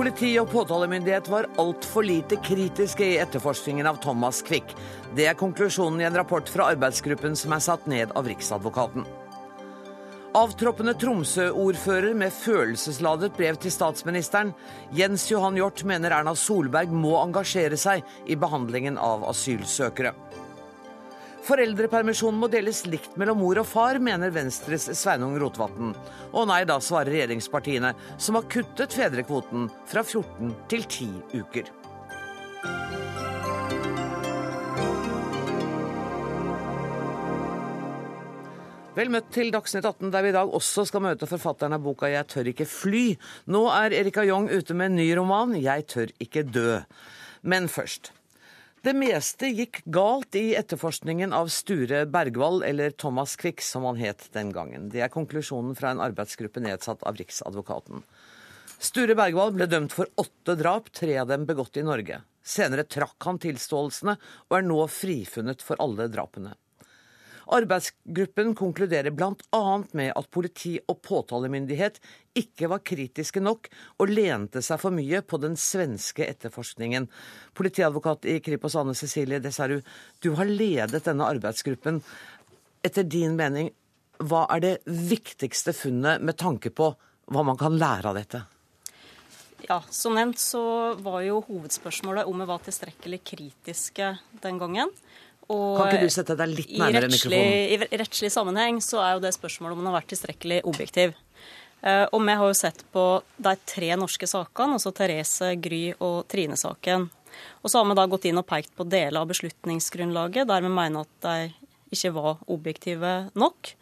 Politi og påtalemyndighet var altfor lite kritiske i etterforskningen av Thomas Quick. Det er konklusjonen i en rapport fra arbeidsgruppen som er satt ned av Riksadvokaten. Avtroppende Tromsø-ordfører med følelsesladet brev til statsministeren. Jens Johan Hjort mener Erna Solberg må engasjere seg i behandlingen av asylsøkere. Foreldrepermisjonen må deles likt mellom mor og far, mener Venstres Sveinung Rotevatn. Og nei da, svarer regjeringspartiene, som har kuttet fedrekvoten fra 14 til 10 uker. Vel møtt til Dagsnytt 18, der vi i dag også skal møte forfatteren av boka 'Jeg tør ikke fly'. Nå er Erika Jong ute med en ny roman, 'Jeg tør ikke dø'. Men først. Det meste gikk galt i etterforskningen av Sture Bergwall, eller Thomas Quick som han het den gangen. Det er konklusjonen fra en arbeidsgruppe nedsatt av Riksadvokaten. Sture Bergwall ble dømt for åtte drap, tre av dem begått i Norge. Senere trakk han tilståelsene, og er nå frifunnet for alle drapene. Arbeidsgruppen konkluderer bl.a. med at politi og påtalemyndighet ikke var kritiske nok og lente seg for mye på den svenske etterforskningen. Politiadvokat i Kripos Anne Cecilie Desaru, du har ledet denne arbeidsgruppen. Etter din mening, hva er det viktigste funnet med tanke på hva man kan lære av dette? Ja, Som nevnt så var jo hovedspørsmålet om vi var tilstrekkelig kritiske den gangen. Og kan ikke du sette deg litt nærmere mikrofonen? I rettslig sammenheng så er jo det spørsmålet om man har vært tilstrekkelig objektiv. Eh, og vi har jo sett på de tre norske sakene, altså Therese, Gry og Trine-saken. Og så har vi da gått inn og pekt på deler av beslutningsgrunnlaget der vi mener at de ikke var objektive nok.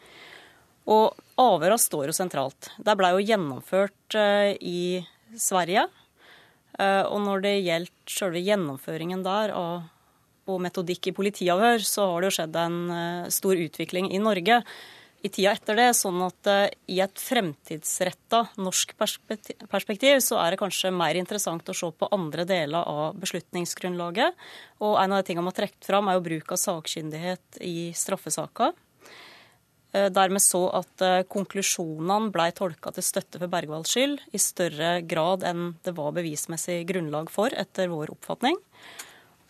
Og avhørene står jo sentralt. De ble jo gjennomført eh, i Sverige. Eh, og når det gjelder selve gjennomføringen der av og metodikk i politiavhør, så har det jo skjedd en eh, stor utvikling i Norge i tida etter det. Sånn at uh, i et fremtidsretta norsk perspektiv så er det kanskje mer interessant å se på andre deler av beslutningsgrunnlaget. Og en av de tingene man har trukket fram, er jo bruk av sakkyndighet i straffesaker. Dermed så at konklusjonene ble tolka til støtte for Bergvalls skyld i større grad enn det var bevismessig grunnlag for, etter vår oppfatning.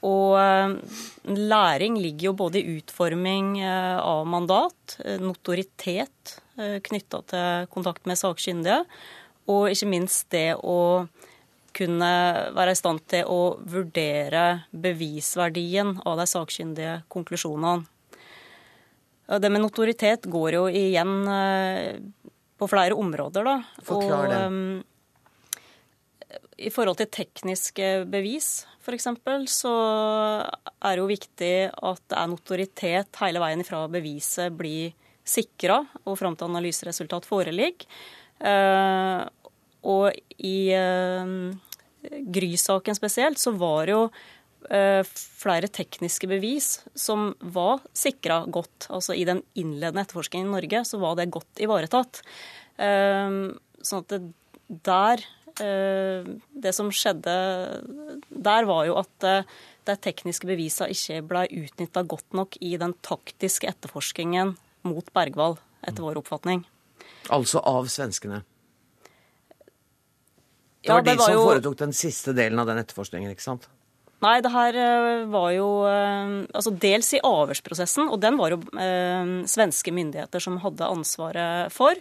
Og eh, læring ligger jo både i utforming eh, av mandat, eh, notoritet knytta til kontakt med sakkyndige, og ikke minst det å kunne være i stand til å vurdere bevisverdien av de sakkyndige konklusjonene. Det med notoritet går jo igjen på flere områder, da. Forklar det. I forhold til tekniske bevis f.eks., så er det jo viktig at det er notoritet hele veien ifra beviset blir sikra og fram til analyseresultat foreligger. Eh, og i eh, Gry-saken spesielt så var det jo eh, flere tekniske bevis som var sikra godt. Altså i den innledende etterforskningen i Norge så var det godt ivaretatt. Sånn at det der det som skjedde der, var jo at eh, de tekniske bevisene ikke ble utnytta godt nok i den taktiske etterforskningen mot Bergwall, etter vår oppfatning. Altså av svenskene? Det var ja, det de var som jo... foretok den siste delen av den etterforskningen, ikke sant? Nei, det her eh, var jo altså dels i avhørsprosessen, og den var jo eh, svenske myndigheter som hadde ansvaret for.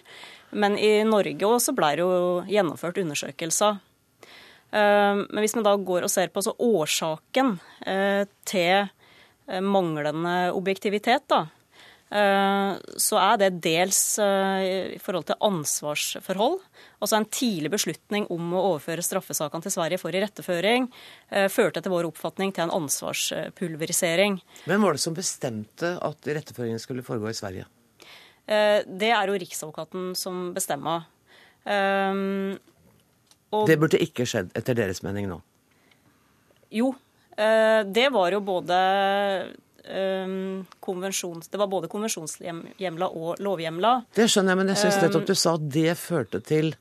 Men i Norge også ble det jo gjennomført undersøkelser. Eh, men hvis vi da går og ser på årsaken eh, til eh, manglende objektivitet, da, så er det dels i forhold til ansvarsforhold. Altså En tidlig beslutning om å overføre straffesakene til Sverige for iretteføring førte etter vår oppfatning til en ansvarspulverisering. Hvem var det som bestemte at iretteføringen skulle foregå i Sverige? Eh, det er jo Riksadvokaten som bestemmer. Og... det burde ikke skjedd, etter deres mening nå? Jo. Eh, det var jo både. Det var både konvensjonshjemla og lovhjemla. Det skjønner jeg, men jeg syns nettopp du sa at det førte til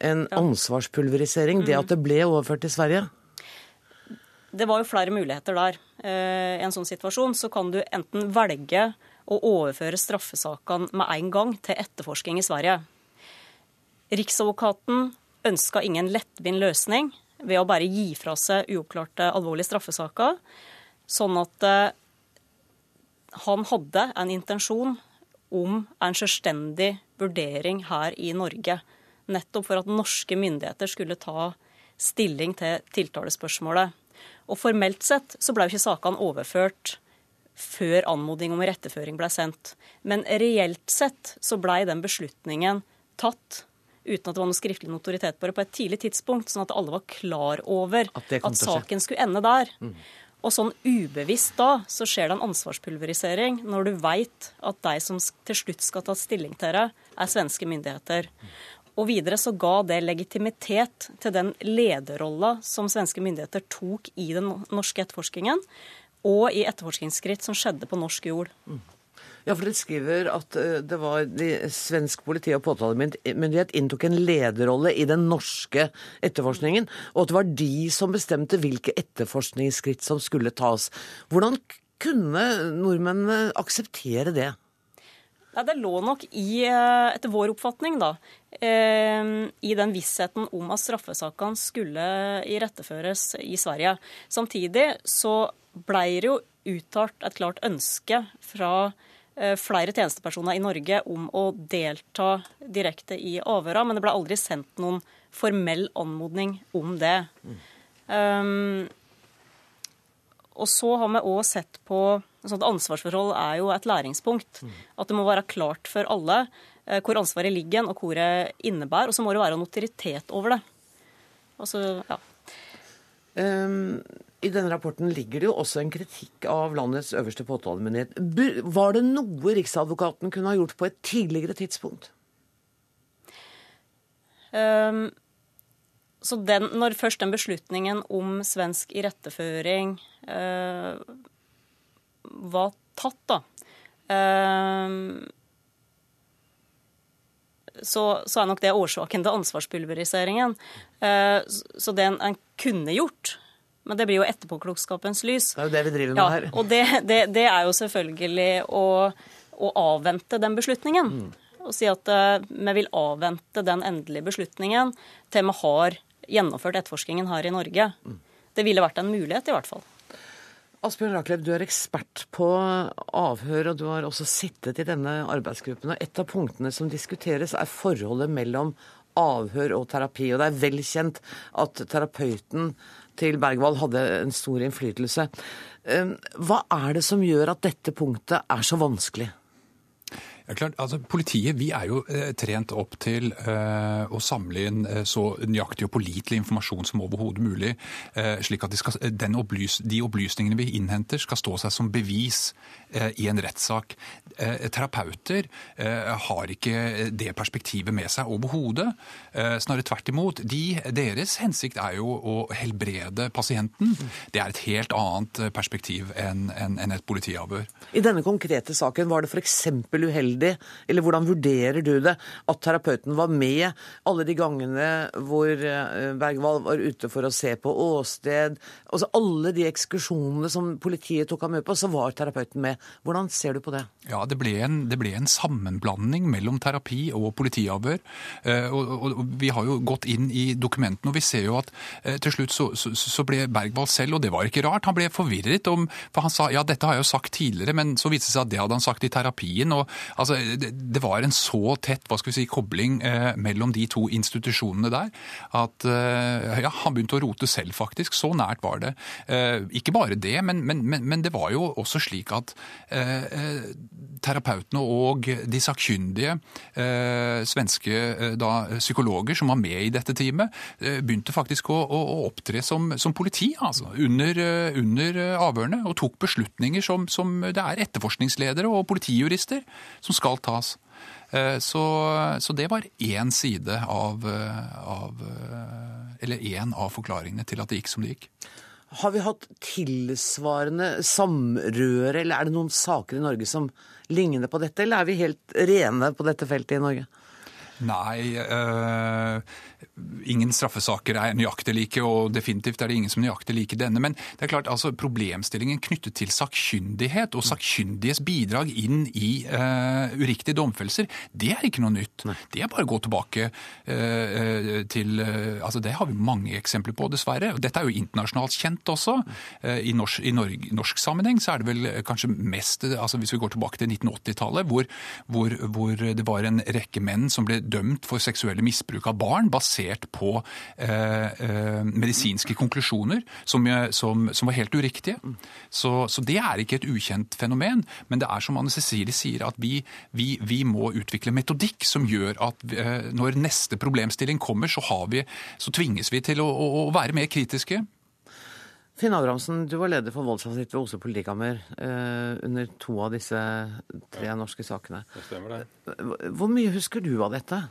en ansvarspulverisering. Det mm. at det ble overført til Sverige? Det var jo flere muligheter der. Eh, I en sånn situasjon så kan du enten velge å overføre straffesakene med en gang til etterforsking i Sverige. Riksadvokaten ønska ingen lettvint løsning ved å bare gi fra seg uoppklarte alvorlige straffesaker, sånn at eh, han hadde en intensjon om en selvstendig vurdering her i Norge. Nettopp for at norske myndigheter skulle ta stilling til tiltalespørsmålet. Og formelt sett så ble jo ikke sakene overført før anmodning om retteføring ble sendt. Men reelt sett så blei den beslutningen tatt uten at det var noe skriftlig notoritet på det, på et tidlig tidspunkt, sånn at alle var klar over at, at saken skulle ende der. Mm. Og sånn ubevisst da, så skjer det en ansvarspulverisering når du veit at de som til slutt skal ta stilling til det, er svenske myndigheter. Og videre så ga det legitimitet til den lederrolla som svenske myndigheter tok i den norske etterforskningen, og i etterforskningsskritt som skjedde på norsk jord. Ja, for Dere skriver at eh, det var de, svensk politi og påtalemyndighet inntok en lederrolle i den norske etterforskningen, og at det var de som bestemte hvilke etterforskningsskritt som skulle tas. Hvordan kunne nordmennene akseptere det? Ja, det lå nok i, eh, etter vår oppfatning, da, eh, i den vissheten om at straffesakene skulle iretteføres i Sverige. Samtidig så blei det jo uttalt et klart ønske fra eh, flere tjenestepersoner i Norge om å delta direkte i avhøra, men det ble aldri sendt noen formell anmodning om det. Um, og så har vi òg sett på sånn at Ansvarsforhold er jo et læringspunkt. At det må være klart for alle eh, hvor ansvaret ligger og hvor det innebærer. Og så må det være notoritet over det. Altså, ja. Um, i denne rapporten ligger det jo også en kritikk av landets øverste påtalemyndighet. Var det noe Riksadvokaten kunne ha gjort på et tidligere tidspunkt? Um, så den, når først den beslutningen om svensk iretteføring uh, var tatt, da uh, så, så, er nok det årsaken til ansvarspulveriseringen. Uh, så det en, en kunne gjort, men det blir jo etterpåklokskapens lys. Det er jo det vi driver med ja, her. Og det, det, det, er jo selvfølgelig å, å avvente den beslutningen. Mm. Og si at uh, vi vil avvente den endelige beslutningen til vi har gjennomført etterforskningen her i Norge. Mm. Det ville vært en mulighet, i hvert fall. Asbjørn Raklev, du er ekspert på avhør, og du har også sittet i denne arbeidsgruppen. og Et av punktene som diskuteres, er forholdet mellom avhør og terapi. Og det er vel kjent at terapeuten til Bergwall hadde en stor innflytelse. Ehm, hva er det som gjør at dette punktet er så vanskelig? Ja, klart, altså Politiet vi er jo eh, trent opp til eh, å samle inn eh, så nøyaktig og pålitelig informasjon som overhodet mulig, eh, slik at de, skal, opplys, de, opplysningene vi innhenter, skal stå seg som bevis eh, i en rettssak. Eh, terapeuter har ikke det perspektivet med seg overhodet. snarere tvert imot. De, deres hensikt er jo å helbrede pasienten. Det er et helt annet perspektiv enn en, en et politiavhør. I denne konkrete saken var det f.eks. uheldig eller hvordan vurderer du det, at terapeuten var med alle de gangene hvor eh, Bergwall var ute for å se på åsted? Altså alle de ekskursjonene som politiet tok ham med på, så var terapeuten med. Hvordan ser du på det? Ja, det ble en, det ble en sammenblanding mellom terapi og politiavhør. Eh, og, og, og, vi har jo gått inn i dokumentene, og vi ser jo at eh, til slutt så, så, så ble Bergwall selv, og det var ikke rart, han ble forvirret om For han sa ja, dette har jeg jo sagt tidligere, men så viste det seg at det hadde han sagt i terapien. og altså, det, det, var en så tett hva skal vi si, kobling eh, mellom de to institusjonene der at eh, ja, han begynte å rote selv, faktisk. Så nært var det. Eh, ikke bare det, men, men, men, men, det var jo også slik at terapeutene og de sakkyndige eh, svenske da, psykologer som var med i dette teamet, begynte faktisk å, å, opptre som, som, politi altså, under, under avhørene, og tok beslutninger som, som det er etterforskningsledere og politijurister som skal tas. Eh, så, så det var én side av, eh, av eh, Eller én av forklaringene til at det gikk som det gikk. Har vi hatt tilsvarende samrøre, eller er det noen saker i Norge som ligner på dette, eller er vi helt rene på dette feltet i Norge? Nei, øh, ingen straffesaker er nøyaktig like, og definitivt er det ingen som nøyaktig like denne. Men det er klart, altså problemstillingen knyttet til sakkyndighet og sakkyndiges bidrag inn i uh, uriktige domfellelser, det er ikke noe nytt. Nei. Det er bare å gå tilbake uh, til altså Det har vi mange eksempler på, dessverre. Dette er jo internasjonalt kjent også. I norsk, i norsk, norsk sammenheng så er det vel kanskje mest altså Hvis vi går tilbake til 1980-tallet, hvor, hvor, hvor det var en rekke menn som ble dømt for seksuelle misbruk av barn basert på eh, eh, medisinske konklusjoner som, som, som, var helt uriktige. Så, så, det er ikke et ukjent fenomen. Men det er som Anne Cecilie sier, at vi, vi, vi må utvikle metodikk som gjør at eh, når neste problemstilling kommer, så, vi, så tvinges vi til å, å, å være mer kritiske. Finn Abrahamsen, du var leder for voldsavsnitt ved Oslo politikammer eh, under to av disse tre norske sakene. Det stemmer det. Hvor mye husker du av dette?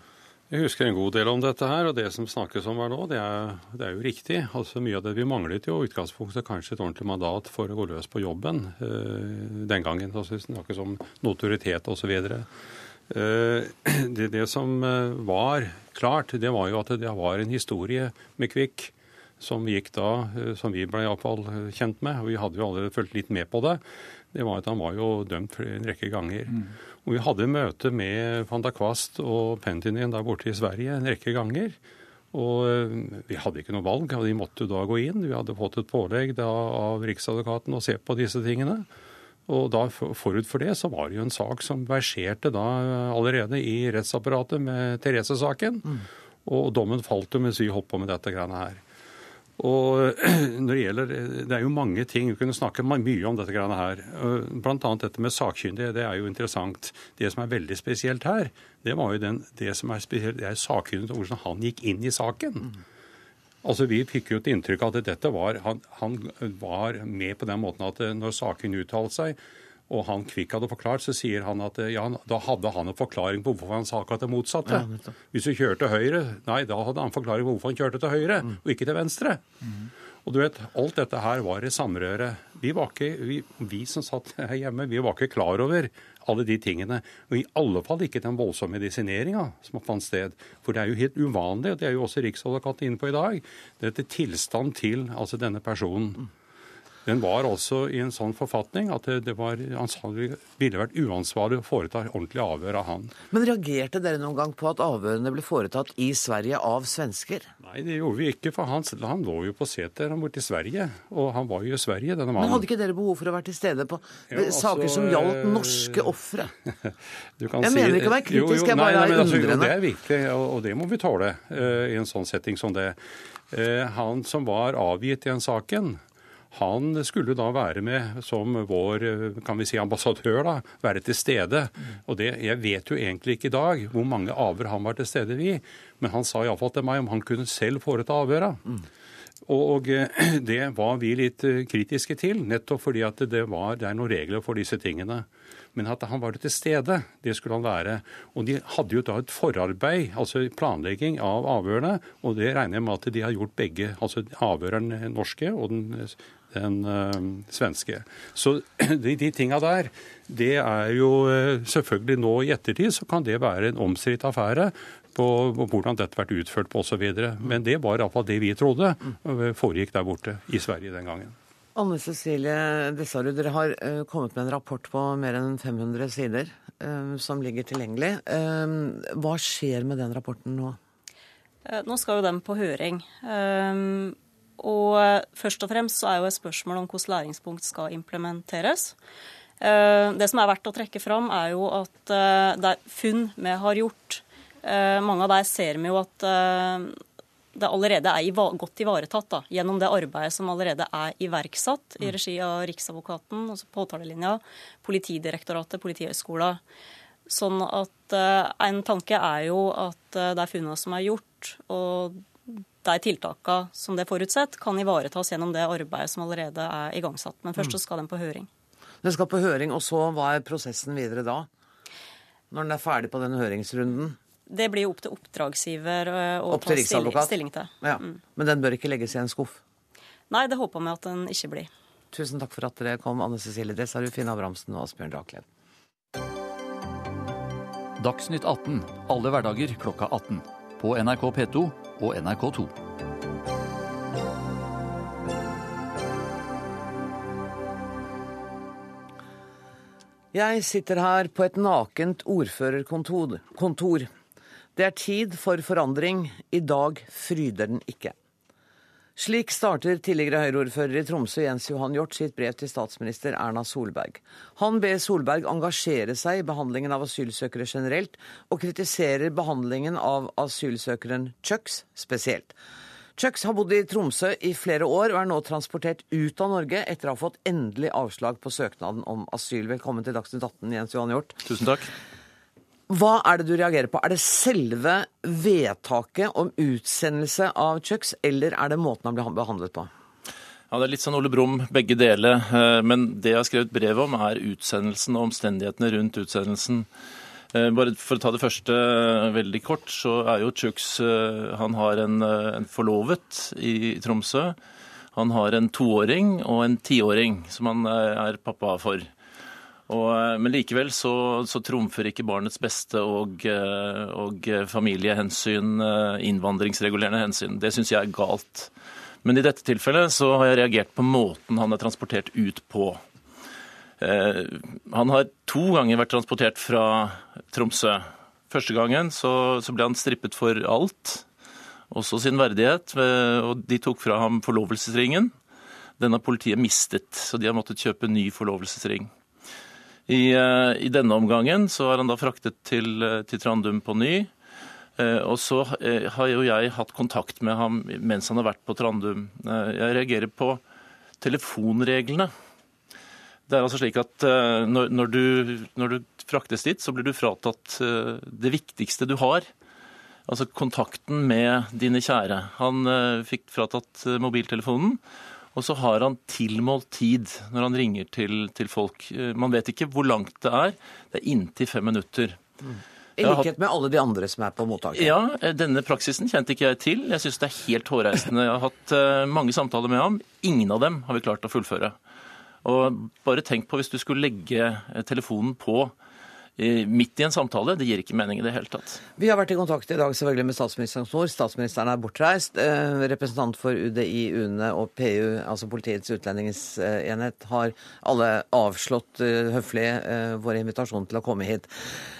Jeg husker en god del om dette her, og det som snakkes om her nå, det er, det er jo riktig. Altså Mye av det vi manglet jo utgangspunktet kanskje et ordentlig mandat for å gå løs på jobben øh, den gangen. Altså, det snakkes om notoritet osv. Eh, det, det som eh, var klart, det var jo at det var en historie med Kvikk som gikk da, som vi ble iallfall kjent med, og vi hadde jo allerede fulgt litt med på det, det var at han var jo dømt en rekke ganger. Mm. Og vi hadde møte med van der Kvast og Pentinin der borte i Sverige en rekke ganger. Og eh, vi hadde ikke noe valg, og de måtte da gå inn. Vi hadde fått et pålegg da, av Riksadvokaten å se på disse tingene. Og da Forut for det så var det jo en sak som verserte da allerede i rettsapparatet med Therese-saken. Mm. Og dommen falt jo mens vi holdt på med dette greiene her. Og når det gjelder, det er jo mange ting, Vi kunne snakke mye om dette greiene her. Bl.a. dette med sakkyndige. Det er jo interessant. Det som er veldig spesielt her, det var jo den, det som er spesielt, det er sakkyndig hvordan han gikk inn i saken. Altså, Vi fikk jo et inntrykk av at dette var, han, han var med på den måten at når saken uttalte seg, og han Kvikk hadde forklart, så sier han at ja, da hadde han en forklaring på hvorfor han sa akkurat det motsatte. Ja, Hvis du kjørte høyre, nei, da hadde han forklaring på hvorfor han kjørte til høyre, mm. og ikke til venstre. Mm. Og du vet, Alt dette her var i samrøre. Vi, var ikke, vi, vi, som satt her hjemme, vi var ikke klar over alle de tingene. Og i alle fall ikke den voldsomme medisineringa som fant sted. For det er jo helt uvanlig, og det er jo også Riksadvokaten inne på i dag, dette tilstand til altså denne personen. Den var altså i en sånn forfatning at det, var, ville vært uansvarlig å foreta ordentlig avhør av han. Men reagerte dere noen gang på at avhørene ble foretatt i Sverige av svensker? Nei, det gjorde vi ikke, for han, han lå jo på seter han borte i Sverige. Og han var jo i Sverige, denne mannen. Men hadde ikke dere behov for å være til stede på ja, altså, saker som gjaldt eh, norske ofre? jeg mener ikke å være kritisk, jo, jo, jeg bare nei, er altså, det er virkelig, og, og, det må vi tåle uh, i en sånn setting som det. Uh, han som var avgitt i den saken, han skulle da være med som vår kan vi si, ambassadør, da, være til stede. Og det, Jeg vet jo egentlig ikke i dag hvor mange avhør han var til stede i, men han sa iallfall til meg om han kunne selv foreta avhøra. Mm. Og det var vi litt kritiske til, nettopp fordi at det, var, det er noen regler for disse tingene. Men at han var til stede, det skulle han være. Og de hadde jo da et forarbeid, altså planlegging av avhørene, og det regner jeg med at de har gjort begge. Altså avhøreren norske og den den uh, svenske. Så de, de tinga der, det er jo uh, selvfølgelig nå i ettertid så kan det være en omstridt affære på, på hvordan dette har vært utført på osv. Men det var iallfall det vi trodde uh, foregikk der borte i Sverige den gangen. Anne Cecilie Dessarud, dere har kommet med en rapport på mer enn 500 sider som ligger tilgjengelig. hva skjer med den rapporten nå? Nå skal jo den på høring. Og eh, først og fremst så er jo et spørsmål om hvordan læringspunkt skal implementeres. Eh, det som er verdt å trekke fram, er jo at eh, det er funn vi har gjort. Mange av dem ser vi jo at det allerede er godt ivaretatt da, gjennom det arbeidet som allerede er iverksatt i mm. regi av Riksadvokaten, altså påtalelinja, Politidirektoratet, Politihøgskolen. Sånn at en tanke er jo at er funnene som er gjort, og de tiltakene som det er forutsett, kan ivaretas gjennom det arbeidet som allerede er igangsatt. Men først så skal den på høring. Den skal på høring, og så hva er prosessen videre da? Når den er ferdig på den høringsrunden? Det blir opp til oppdragsgiver eh, opp ta stilling, stilling til. Ja. Mm. Men den bør ikke legges i en skuff? Nei, det håper vi at den ikke blir. Tusen takk for at dere kom, Anne Cecilie Dressarud, Finn Abrahamsen og Asbjørn Drakled. Dagsnytt 18 alle hverdager klokka 18. På NRK P2 og NRK2. Jeg sitter her på et nakent ordførerkontor. Det er tid for forandring. I dag fryder den ikke. Slik starter tidligere Høyre-ordfører i Tromsø Jens Johan Hjort sitt brev til statsminister Erna Solberg. Han ber Solberg engasjere seg i behandlingen av asylsøkere generelt, og kritiserer behandlingen av asylsøkeren Chucks spesielt. Chucks har bodd i Tromsø i flere år og er nå transportert ut av Norge etter å ha fått endelig avslag på søknaden om asyl. Velkommen til Dagsnytt 18, Jens Johan Hjort. Tusen takk. Hva er det du reagerer på? Er det selve vedtaket om utsendelse av Chucks, eller er det måten han blir behandlet på? Ja, Det er litt sånn Ole Brumm, begge deler. Eh, men det jeg har skrevet brev om, er utsendelsen og omstendighetene rundt utsendelsen. Eh, bare For å ta det første eh, veldig kort, så er jo Chucks Han har en, en forlovet i Tromsø. Han har en toåring og en tiåring som han er pappa for. Og, eh, men likevel så, så, trumfer ikke barnets beste og, eh, og, familiehensyn, eh, innvandringsregulerende hensyn. Det syns jeg er galt. Men i dette tilfellet så har jeg reagert på måten han er transportert ut på. Eh, han har to ganger vært transportert fra Tromsø. Første gangen så, så ble han strippet for alt, også sin verdighet. Og de tok fra ham forlovelsesringen. Den har politiet mistet, så de har måttet kjøpe ny forlovelsesring. I, eh, I, denne omgangen så er han da fraktet til, eh, til Trandum på ny. Eh, og så har jo jeg hatt kontakt med ham mens han har vært på Trandum. Jeg reagerer på telefonreglene. Det er altså slik at når, når, du, når, du, fraktes dit, så blir du fratatt det viktigste du har. Altså kontakten med dine kjære. Han fikk fratatt mobiltelefonen. Og så har han tilmålt tid når han ringer til, til, folk. Eh, man vet ikke hvor langt det er. Det er inntil fem minutter. Mm. I likhet med alle de andre som er på mottaket? Ja, eh, denne praksisen kjente ikke jeg til. Jeg syns det er helt hårreisende. Jeg har hatt eh, mange samtaler med ham. Ingen av dem har vi klart å fullføre. Og bare tenk på hvis du skulle legge telefonen på midt i en samtale. Det gir ikke mening i det hele tatt. Vi har vært i kontakt i dag selvfølgelig med statsministerens ord. Statsministeren er bortreist. Eh, representant for UDI, UNE og PU, altså Politiets utlendingsenhet, har alle avslått eh, høflig eh, vår invitasjon til å komme hit.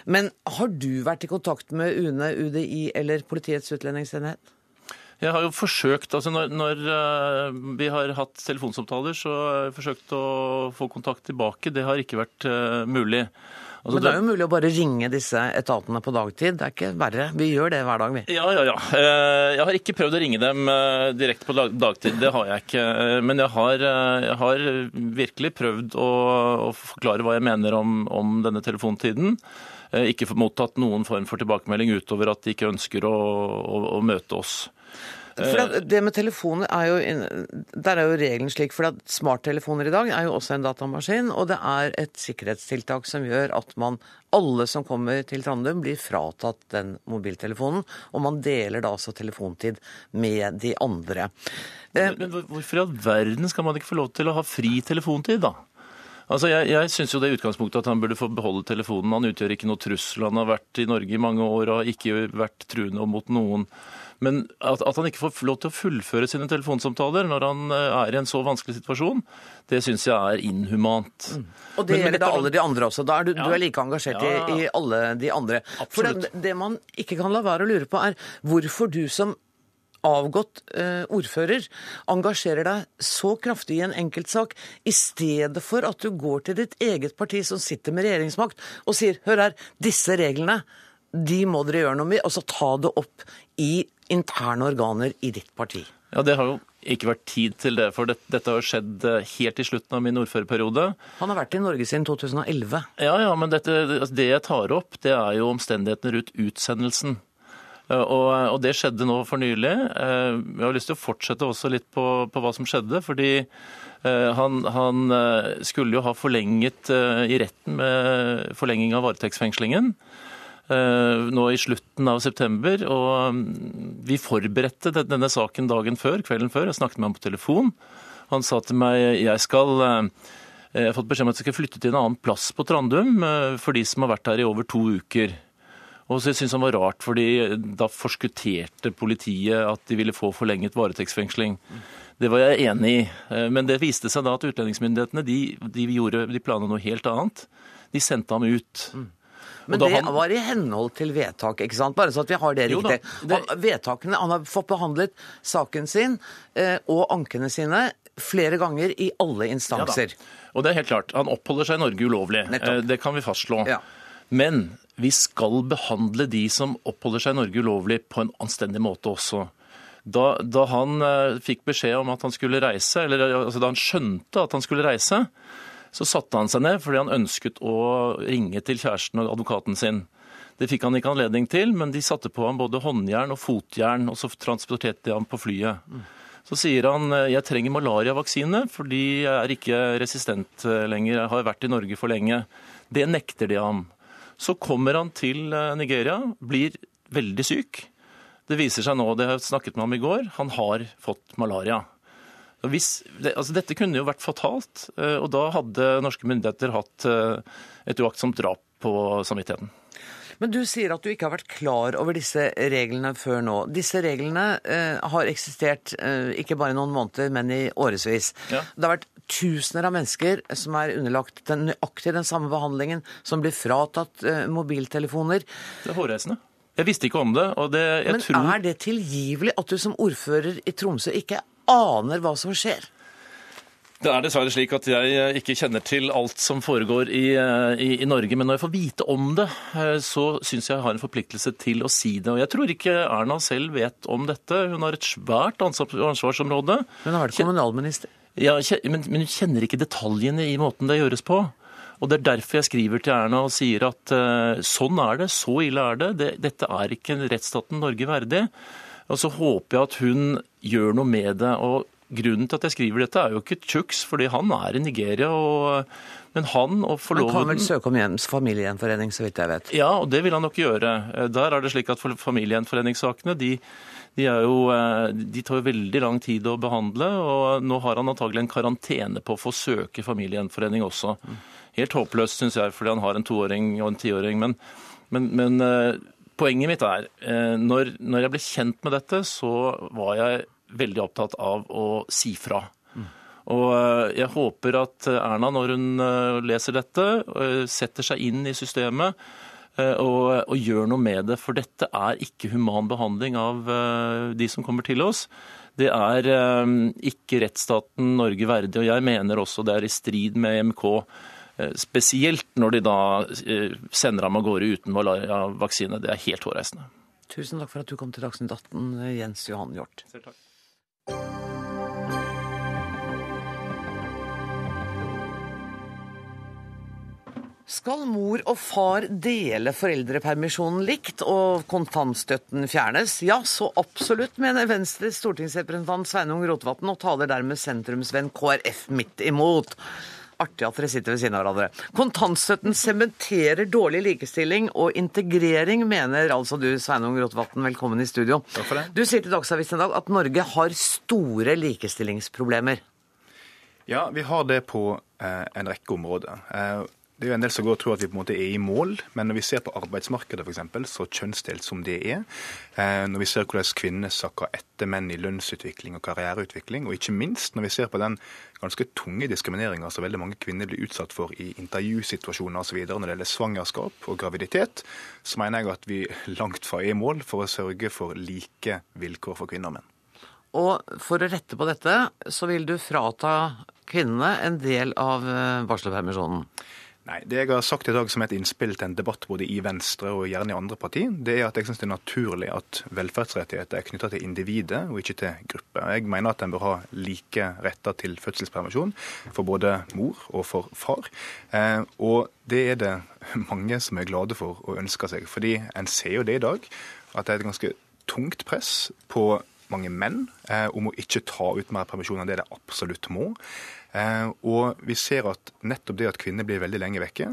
Men har du vært i kontakt med UNE, UDI eller Politiets utlendingsenhet? Jeg har jo forsøkt, altså når, når, vi har hatt telefonsamtaler, så har jeg forsøkt å få kontakt tilbake. Det har ikke vært mulig. Altså, Men det er jo mulig å bare ringe disse etatene på dagtid. Det er ikke verre. Vi gjør det hver dag, vi. Ja, ja, ja. Eh, jeg har ikke prøvd å ringe dem eh, direkte på dagtid. Det har jeg ikke. Eh, men jeg har, jeg har virkelig prøvd å, å, forklare hva jeg mener om, om denne telefontiden. Ikke mottatt noen form for tilbakemelding utover at de ikke ønsker å, å, å møte oss. For det med telefoner er jo Der er jo regelen slik, for smarttelefoner i dag er jo også en datamaskin, og det er et sikkerhetstiltak som gjør at man alle som kommer til Trandum, blir fratatt den mobiltelefonen, og man deler da altså telefontid med de andre. Men, men hvorfor i all verden skal man ikke få lov til å ha fri telefontid, da? Altså, Jeg, jeg syns jo det utgangspunktet at han burde få beholde telefonen. Han utgjør ikke noe trussel. Han har vært i Norge i mange år og har ikke vært truende mot noen. Men at, at, han ikke får lov til å fullføre sine telefonsamtaler når han eh, er i en så vanskelig situasjon, det syns jeg er inhumant. Mm. Og det gjelder da alle de andre også. Da er du, ja. du er like engasjert ja. i, i, alle de andre. Absolutt. For det, det man ikke kan la være å lure på, er hvorfor du som avgått eh, ordfører engasjerer deg så kraftig i en enkeltsak, i stedet for at du går til ditt eget parti som sitter med regjeringsmakt, og sier hør her, disse reglene de må dere gjøre noe med, og så ta det opp i interne organer i ditt parti. Ja, Det har jo ikke vært tid til det, for dette, dette har skjedd eh, helt i slutten av min ordførerperiode. Han har vært i Norge siden 2011. Ja, ja, men dette, altså, det jeg tar opp, det er jo omstendighetene rundt utsendelsen. Eh, og, og, det skjedde nå for nylig. Eh, jeg har lyst til å fortsette også litt på, på hva som skjedde. fordi han, han, skulle jo ha forlenget i retten med forlenging av varetektsfengslingen. Eh, nå i slutten av september. Og mm, vi forberedte denne saken dagen før, kvelden før. Jeg snakket med ham på telefon. Han sa til meg jeg skal eh, jeg har fått beskjed om at jeg skal flytte til en annen plass på Trandum eh, for de som har vært her i over to uker. Og så synes han var rart, fordi da forskutterte politiet at de ville få forlenget varetektsfengsling. Det var jeg enig i. Eh, men det viste seg da at utlendingsmyndighetene de, de, gjorde, de planla noe helt annet. De sendte ham ut. Men det han... var i henhold til vedtak, ikke sant? Bare så at vi har det riktig. Da, det... Vedtakene, Han har fått behandlet saken sin eh, og ankene sine flere ganger i alle instanser. Ja, og det er helt klart. Han oppholder seg i Norge ulovlig. Nettopp. Det kan vi fastslå. Ja. Men vi skal behandle de som oppholder seg i Norge ulovlig, på en anstendig måte også. Da, da han uh, fikk beskjed om at han skulle reise, eller altså, da han skjønte at han skulle reise, så satte han seg ned fordi han ønsket å ringe til kjæresten og advokaten sin. Det fikk han ikke anledning til, men de satte på ham både håndjern og fotjern, og så transporterte de ham på flyet. Så sier han eh, jeg trenger malariavaksine fordi jeg er ikke resistent eh, lenger, jeg har vært i Norge for lenge. Det nekter de ham. Så kommer han til eh, Nigeria, blir veldig syk. Det viser seg nå, det har jeg snakket med ham i går, han har fått malaria. Hvis, altså dette kunne jo vært fatalt, eh, og da hadde norske myndigheter hatt eh, et uaktsomt drap på samvittigheten. Men du sier at du ikke har vært klar over disse reglene før nå. Disse reglene eh, har eksistert eh, ikke bare noen måneder, men i årevis. Ja. Det har vært tusener av mennesker som er underlagt den, nøyaktig den samme behandlingen, som blir fratatt eh, mobiltelefoner. Det er hårreisende. Jeg visste ikke om det. det Men tror... er det tilgivelig at du som ordfører i Tromsø ikke aner hva som skjer? Det er dessverre slik at jeg eh, ikke kjenner til alt som foregår i, eh, i, i Norge. Men når jeg får vite om det, så syns jeg jeg har en forpliktelse til å si det. Og jeg tror ikke Erna selv vet om dette. Hun har et svært ansvarsområde. Hun har vært kommunalminister. Ja, men, men hun kjenner ikke detaljene i måten det gjøres på. Og Det er derfor jeg skriver til Erna og sier at uh, sånn er det, så ille er det. det. Dette er ikke rettsstaten Norge verdig. Og så håper jeg at hun gjør noe med det. og Grunnen til at jeg skriver dette, er jo ikke Chucks, fordi han er i Nigeria. Og, men han og forloveden Han kan vel søke om hjems familiegjenforening, så vidt jeg vet? Ja, og det vil han nok gjøre. Der er det slik at familiegjenforeningssakene de de, jo, eh, de, tar jo veldig lang tid å behandle, og nå har han antagelig en karantene på å få søke familiegjenforening også. Helt håpløst, syns jeg, fordi han har en toåring og en tiåring. Men, men, men eh, poenget mitt er, eh, når, når jeg ble kjent med dette, så var jeg veldig opptatt av å si fra. Og jeg håper at Erna, når hun leser dette, setter seg inn i systemet Eh, og, og, gjør noe med det. For dette er ikke human behandling av eh, de som kommer til oss. Det er eh, ikke rettsstaten Norge verdig, og jeg mener også det er i strid med EMK. Spesielt når de da sender ham av gårde uten vaksine. Det er helt hårreisende. Tusen takk for at du kom til Dagsnytt 18, Jens Johan Hjort. Selv takk. Skal mor og far dele foreldrepermisjonen likt og kontantstøtten fjernes? Ja, så absolutt, mener Venstres stortingsrepresentant Sveinung Rotevatn, og taler dermed sentrumsvenn KrF midt imot. Artig at dere sitter ved siden av hverandre. Kontantstøtten sementerer dårlig likestilling og integrering, mener altså du, Sveinung Rotevatn. Velkommen i studio. Takk for det. Du sier til Dagsavisen i dag at Norge har store likestillingsproblemer. Ja, vi har det på eh, en rekke områder. Eh, det er jo en del som går og tror at vi på en måte er i mål, men når vi ser på arbeidsmarkedet f.eks., så kjønnsdelt som det er, eh, når vi ser hvordan kvinner sakker etter menn i lønnsutvikling og karriereutvikling, og ikke minst når vi ser på den ganske tunge diskrimineringa som veldig mange kvinner blir utsatt for i intervjusituasjoner osv. når det gjelder svangerskap og graviditet, så mener jeg at vi langt fra er i mål for å sørge for like vilkår for kvinner og menn. Og for å rette på dette, så vil du frata kvinnene en del av eh, barselpermisjonen? Nei, Det jeg har sagt i dag som et innspill til en debatt både i Venstre og gjerne i andre partier, det er at jeg syns det er naturlig at velferdsrettigheter er knytta til individet og ikke til grupper. Jeg mener at en bør ha like retter til fødselspermisjon for både mor og for far. Eh, og det er det mange som er glade for og ønsker seg. Fordi en ser jo det i dag, at det er et ganske tungt press på mange menn eh, om å ikke ta ut mer permisjon enn det de absolutt må. Eh, og vi ser at nettopp det at kvinner blir veldig lenge vekke,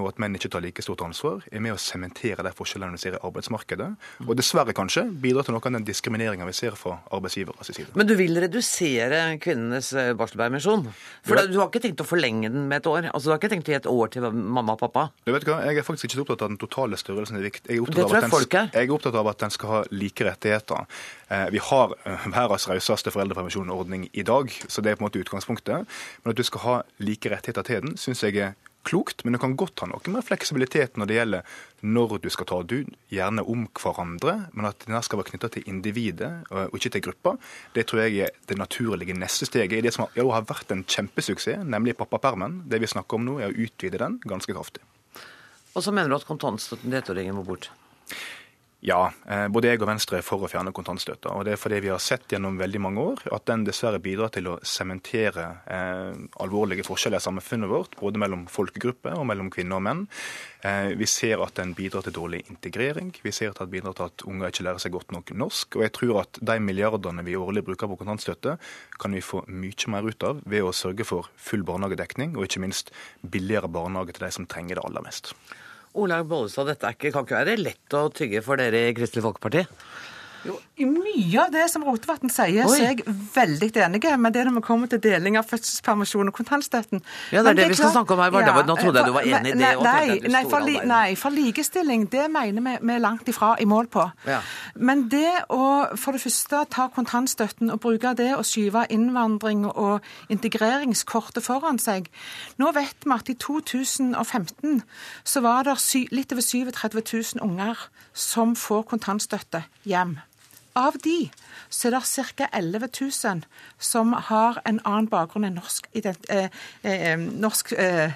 og at menn ikke tar like stort ansvar, er med å sementere de forskjellene vi ser i arbeidsmarkedet. Og dessverre kanskje bidrar til noe av den diskrimineringa vi ser fra arbeidsgiveres side. Men du vil redusere kvinnenes eh, barselpermisjon? For vet, du har ikke tenkt å forlenge den med et år? Altså Du har ikke tenkt å gi et år til mamma og pappa? Du vet hva, Jeg er faktisk ikke så opptatt av den totale størrelsen. Er. Jeg er opptatt, av at den, jeg er opptatt av at den skal ha like rettigheter. Eh, Vi har eh, verdens rauseste foreldrepermisjonsordning i dag, så det er på en måte utgangspunktet. Men at du skal ha like rettigheter til den, syns jeg er klokt. Men du kan godt ha noe mer fleksibilitet når det gjelder når du skal ta det gjerne om hverandre. Men at den skal være knytta til individet og ikke til gruppa, det tror jeg er det naturlige neste steget i det som jo har vært en kjempesuksess, nemlig pappapermen. Det vi snakker om nå, er å utvide den ganske kraftig. Og så mener du at kontantstøtten til ettåringen må bort? Ja, eh, både jeg og Venstre er for å fjerne kontantstøtta. Og det er fordi vi har sett gjennom veldig mange år at den dessverre bidrar til å sementere eh, alvorlige forskjeller i samfunnet vårt, både mellom folkegrupper og mellom kvinner og menn. Eh, vi ser at den bidrar til dårlig integrering. Vi ser at den bidrar til at unger ikke lærer seg godt nok norsk. Og jeg tror at de milliardene vi årlig bruker på kontantstøtte, kan vi få mye mer ut av ved å sørge for full barnehagedekning, og ikke minst billigere barnehage til de som trenger det aller mest. Olaug Bollestad, dette ikke, kan ikke være lett å tygge for dere i Kristelig Folkeparti? I mye av det som Rotevatn sier, Oi. så er jeg veldig enig. Men det er når vi kommer til deling av fødselspermisjon og kontantstøtten Ja, det er det, det vi skal klart- snakke om her, Varda. Nå trodde jeg du var enig i det, Nei, og nei, for, li, nei, for likestilling, det mener vi vi er langt ifra i mål på. Ja. Men det å for det første ta kontantstøtten og bruke det og skyve innvandring og integreringskortet foran seg Nå vet vi at i 2015 så var det litt over 37 000 unger som får kontantstøtte hjem. Av de så er det ca. 11 000 som har en annen bakgrunn enn norsk, ident, eh, eh, norsk eh,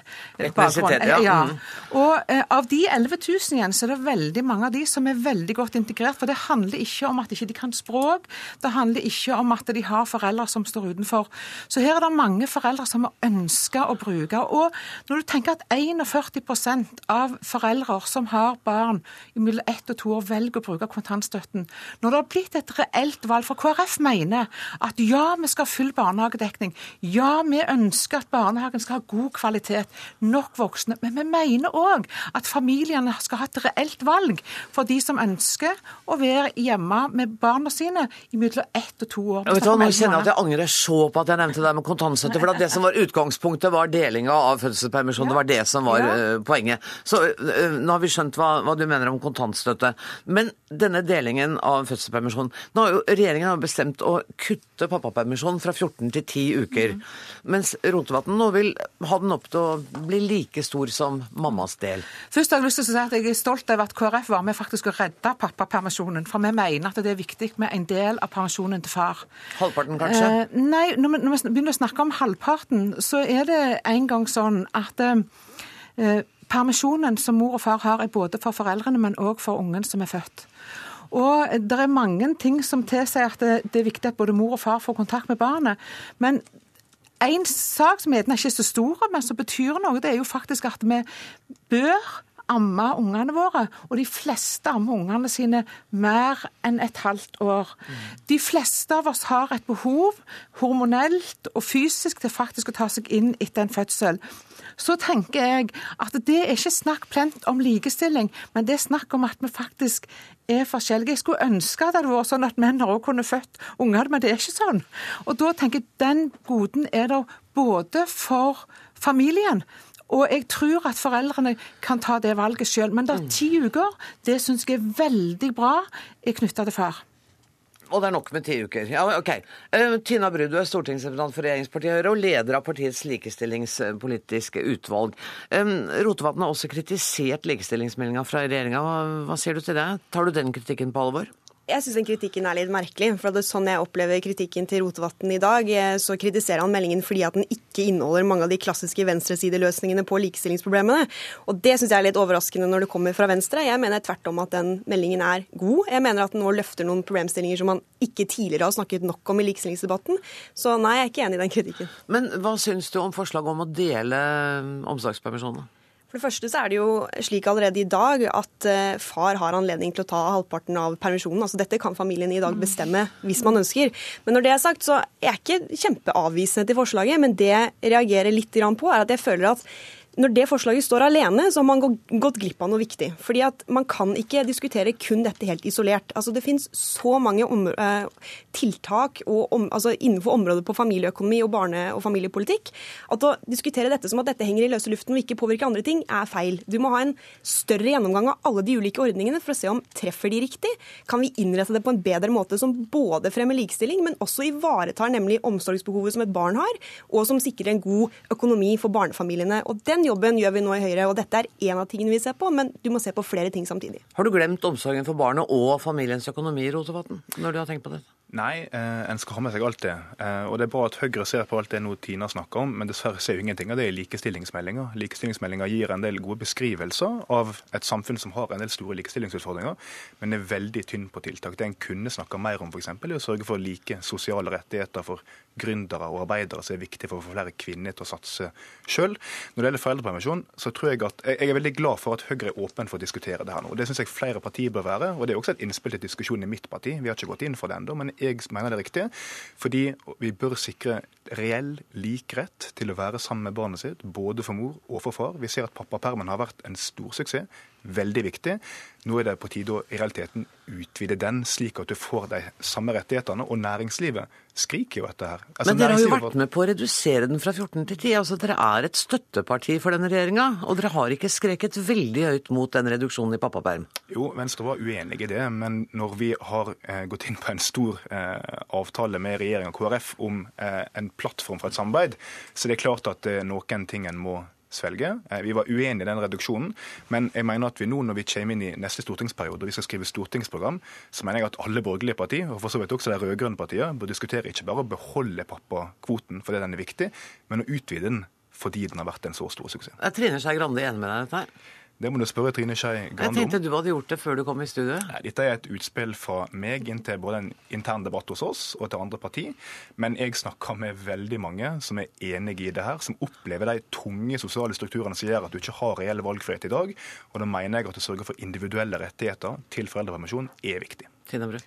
bakgrunn. ja. Eh, ja. Mm. Og eh, av de 11 000 igjen, så er det veldig mange av de som er veldig godt integrert. For det handler ikke om at de ikke kan språk, det handler ikke om at de har foreldre som står utenfor. Så her er det mange foreldre som ønsker å bruke. Og når du tenker at 41% av foreldre som har barn mellom ett og to år, velger å bruke kontantstøtten Når det har blitt et reelt valg, for KrF mener at ja, vi skal ha full barnehagedekning. Ja, vi ønsker at barnehagen skal ha god kvalitet, nok voksne. Men vi mener òg at familiene skal ha et reelt valg for de som ønsker å være hjemme med barna sine mellom ett og to år. Vet du Nå kjenner jeg at jeg angrer så på at jeg nevnte det med kontantstøtte. For det som var utgangspunktet, var delinga av fødselspermisjon. Det var det som var Ja. eh, poenget. Så eh, nå har vi skjønt hva, hva du mener om kontantstøtte. Men denne delingen av fødselspermisjon Nå har jo regjeringen har bestemt å kutte pappapermisjonen fra 14 til 10 uker. Mens Rotevatn nå vil ha den opp til å bli like stor som mammas del. Først har jeg lyst til å si at jeg er stolt over at KrF var med faktisk å redde pappapermisjonen. For vi mener at det er viktig med en del av permisjonen til far. Halvparten, kanskje? Eh, nei, når vi, når vi begynner å snakke om halvparten, så er det en gang sånn at eh, permisjonen som mor og far har, er både for foreldrene, men òg for ungen som er født. Og det er mange ting som tilsier at det, det er viktig at både mor og far får kontakt med barnet. Men en sak som gjerne ikke er så stor, men som betyr noe, det er jo faktisk at vi bør amme ungene våre, og de fleste ammer ungene sine mer enn et halvt år. De fleste av oss har et behov, hormonelt og fysisk, til faktisk å ta seg inn etter en fødsel. Så tenker jeg at det er ikke snakk plent om likestilling, men det er snakk om at vi faktisk er forskjellige. Jeg skulle ønske at det hadde vært sånn at menn også kunne født unger, men det er ikke sånn. Og da tenker jeg den goden er der både for familien, og jeg tror at foreldrene kan ta det valget sjøl. Men det er ti uker. Det syns jeg er veldig bra knytta til far. Og det er nok med ti uker. Ja, ok. Eh, Tina Bru, du er stortingsrepresentant for regjeringspartiet Høyre og leder av partiets likestillingspolitiske utvalg. Eh, Rotevatn har også kritisert likestillingsmeldinga fra regjeringa. Hva, hva sier du til det? Tar du den kritikken på alvor? Jeg syns den kritikken er litt merkelig. for det er Sånn jeg opplever kritikken til Rotevatn i dag, eh, så kritiserer han meldingen fordi at den ikke inneholder mange av de klassiske venstresideløsningene på likestillingsproblemene. Og det syns jeg er litt overraskende når det kommer fra Venstre. Jeg mener tvert om at den meldingen er god. Jeg mener at den nå løfter noen problemstillinger som man ikke tidligere har snakket nok om i likestillingsdebatten. Så nei, jeg er ikke enig i den kritikken. Men hva syns du om forslaget om å dele eh, omsorgspermisjonene? For det første så er det jo slik allerede i dag at uh, far har anledning til å ta halvparten av permisjonen. Altså Dette kan familien i dag bestemme hvis man ønsker. Men når det er sagt, så er jeg ikke kjempeavvisende til forslaget. Men det jeg reagerer litt på, er at jeg føler at når det forslaget står alene, så har man gått glipp av noe viktig. Fordi at Man kan ikke diskutere kun dette helt isolert. Altså Det finnes så mange eh, tiltak om, altså innenfor området på familieøkonomi og barne- og familiepolitikk at å diskutere dette som at dette henger i løse luften og ikke påvirker andre ting, er feil. Du må ha en større gjennomgang av alle de ulike ordningene for å se om treffer de riktig. Kan vi innrette det på en bedre måte som både fremmer likestilling, men også ivaretar nemlig omsorgsbehovet som et barn har, og som sikrer en god økonomi for barnefamiliene. Og Den jobben gjør vi nå i Høyre, og dette er én av tingene vi ser på, men du må se på flere ting samtidig. Har du glemt omsorgen for barnet og familiens økonomi, Rotevatn, når du har tenkt på dette? Nei, eh, en skal ha med seg alt det. Eh, og det er bra at Høyre ser på alt det nå Tina snakker om, men dessverre ser vi ingenting av det i likestillingsmeldinga. Likestillingsmeldinga gir en del gode beskrivelser av et samfunn som har en del store likestillingsutfordringer, men er veldig tynn på tiltak. Det en kunne snakka mer om, f.eks., er å sørge for like sosiale rettigheter for gründere og arbeidere, som er viktig for å få flere kvinner til å satse sjøl. Når det gjelder foreldrepermisjon, så tror jeg at jeg er veldig glad for at Høyre er åpen for å diskutere det her nå. Det syns jeg flere partier bør være, og det er også et innspill til diskusjon i mitt parti. Vi har ikke gått inn for det ennå, men jeg mener det er riktig. Fordi vi bør sikre reell lik rett til å være sammen med barnet sitt, både for mor og for far. Vi ser at pappapermen har vært en stor suksess veldig viktig. Nå er det på tide å i realiteten utvide den, slik at du får de samme rettighetene. Og næringslivet skriker jo etter her. Altså, Men dere har jo vært med på å redusere den fra 14 til 10. Altså, dere er et støtteparti for denne regjeringa, og dere har ikke skreket veldig høyt mot den reduksjonen i pappaperm? Jo, Venstre var uenig i det, men når vi har eh, gått inn på en stor eh, avtale med regjeringa og KrF om eh, en plattform for et samarbeid, så det er klart at det er noen ting en må svelge. Eh, vi var uenige i den reduksjonen, men jeg mener at vi nå når vi kommer inn i neste stortingsperiode og vi skal skrive stortingsprogram, så mener jeg at alle borgerlige partier, og for så vidt også de rød-grønne partiene, bør diskutere ikke bare å beholde pappakvoten fordi den er viktig, men å utvide den fordi den har vært en så stor suksess. Er Trine Skei Grande enig med deg i dette her? Det må du spørre Trine Skei Grande om. Jeg tenkte du hadde gjort det før du kom i studio. Nei, dette er et utspill fra meg inn til både en intern debatt hos oss og til andre parti. Men jeg snakker med veldig mange som er enige i det her, som opplever de tunge sosiale strukturene som gjør at du ikke har reell valgfrihet i dag. Og da mener jeg at å sørge for individuelle rettigheter til foreldrepermisjon er viktig. Tina Bru.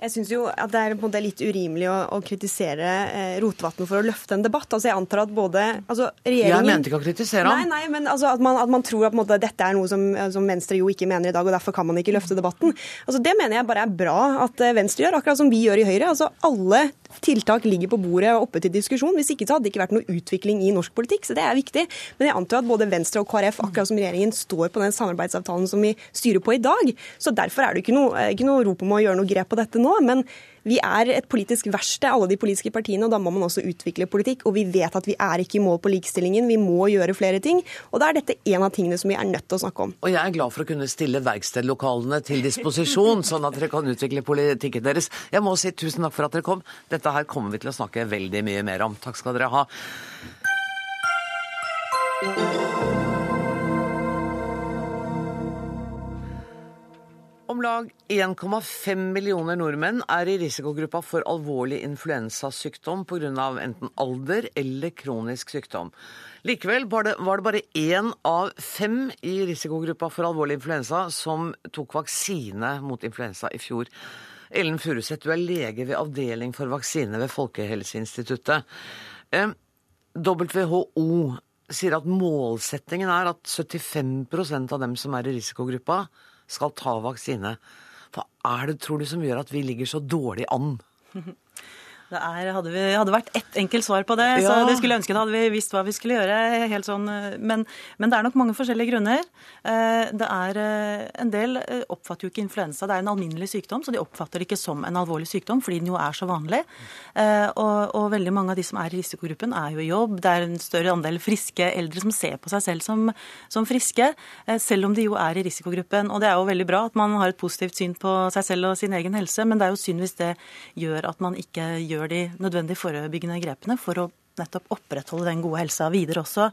Jeg syns jo at det er på en måte litt urimelig å, å kritisere eh, Rotevatn for å løfte en debatt. Altså Jeg antar at både altså regjeringen Jeg mente ikke å kritisere ham. Nei, nei, men altså at, man, at man tror at måte, dette er noe som, som, Venstre jo ikke mener i dag, og derfor kan man ikke løfte debatten. Altså Det mener jeg bare er bra at eh, Venstre gjør, akkurat som vi gjør i Høyre. Altså Alle tiltak ligger på bordet og oppe til diskusjon. Hvis ikke så hadde det ikke vært noe utvikling i norsk politikk, så det er viktig. Men jeg antar at både Venstre og KrF, akkurat som regjeringen, står på den samarbeidsavtalen som vi styrer på i dag. Så derfor er det ikke noe, ikke noe rop om å gjøre noe grep på dette nå. Men vi er et politisk verksted, alle de politiske partiene, og da må man også utvikle politikk. Og vi vet at vi er ikke i mål på likestillingen, vi må gjøre flere ting. Og da er dette en av tingene som vi er nødt til å snakke om. Og jeg er glad for å kunne stille verkstedlokalene til disposisjon, sånn at dere kan utvikle politikken deres. Jeg må si tusen takk for at dere kom. Dette her kommer vi til å snakke veldig mye mer om. Takk skal dere ha. Om lag 1,5 millioner nordmenn er i risikogruppa for alvorlig influensasykdom pga. enten alder eller kronisk sykdom. Likevel var det, var det bare én av fem i risikogruppa for alvorlig influensa som tok vaksine mot influensa i fjor. Ellen Furuseth, du er lege ved avdeling for vaksine ved Folkehelseinstituttet. Eh, WHO sier at målsettingen er at 75% av dem som er i risikogruppa, skal ta vaksine. Hva er det, tror du, som gjør at vi ligger så dårlig an? Det er, hadde, vi, hadde vært ett enkelt svar på det, ja. så det skulle ønske hadde vi visst hva vi skulle gjøre. helt sånn, men, men, det er nok mange forskjellige grunner. Eh, det er eh, En del eh, oppfatter jo ikke influensa. Det er en alminnelig sykdom, så de oppfatter det ikke som en alvorlig sykdom fordi den jo er så vanlig. Og, og veldig mange av de som er i risikogruppen, er jo i jobb. Det er en større andel friske eldre som ser på seg selv som, som friske, selv om de jo er i risikogruppen. Og det er jo veldig bra at man har et positivt syn på seg selv og sin egen helse, men det er jo synd hvis det gjør at man ikke gjør gjør de nødvendige forebyggende grepene for å nettopp opprettholde den gode helsa videre også.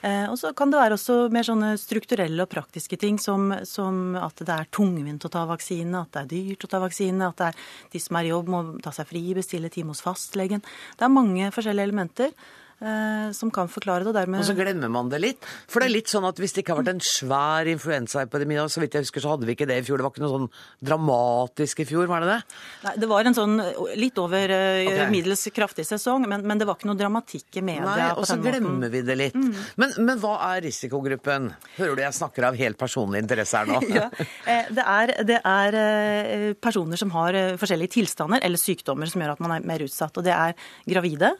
Eh, og så kan det være også mer sånne strukturelle og praktiske ting som, som, at det er tungvint å ta vaksine, at det er dyrt å ta vaksine, at det er de som er i jobb må ta seg fri, bestille time hos fastlegen. Det er mange forskjellige elementer. Eh, som kan forklare det. Og dermed Og så glemmer man det litt. For det er litt sånn at hvis det ikke har vært en svær influensaepidemi, og så vidt jeg husker så hadde vi ikke det i fjor, det var ikke noe sånn dramatisk i fjor, var det det? Nei, Det var en sånn litt over okay. Middels kraftig sesong, men, men det var ikke noe dramatikk i media. Nei, og så glemmer måten. vi det litt. Men, men hva er risikogruppen? Hører du jeg snakker av helt personlig interesse her nå? Ja, eh, det er, det er eh, personer som har eh, forskjellige tilstander eller sykdommer som gjør at man er mer utsatt. Og det er gravide,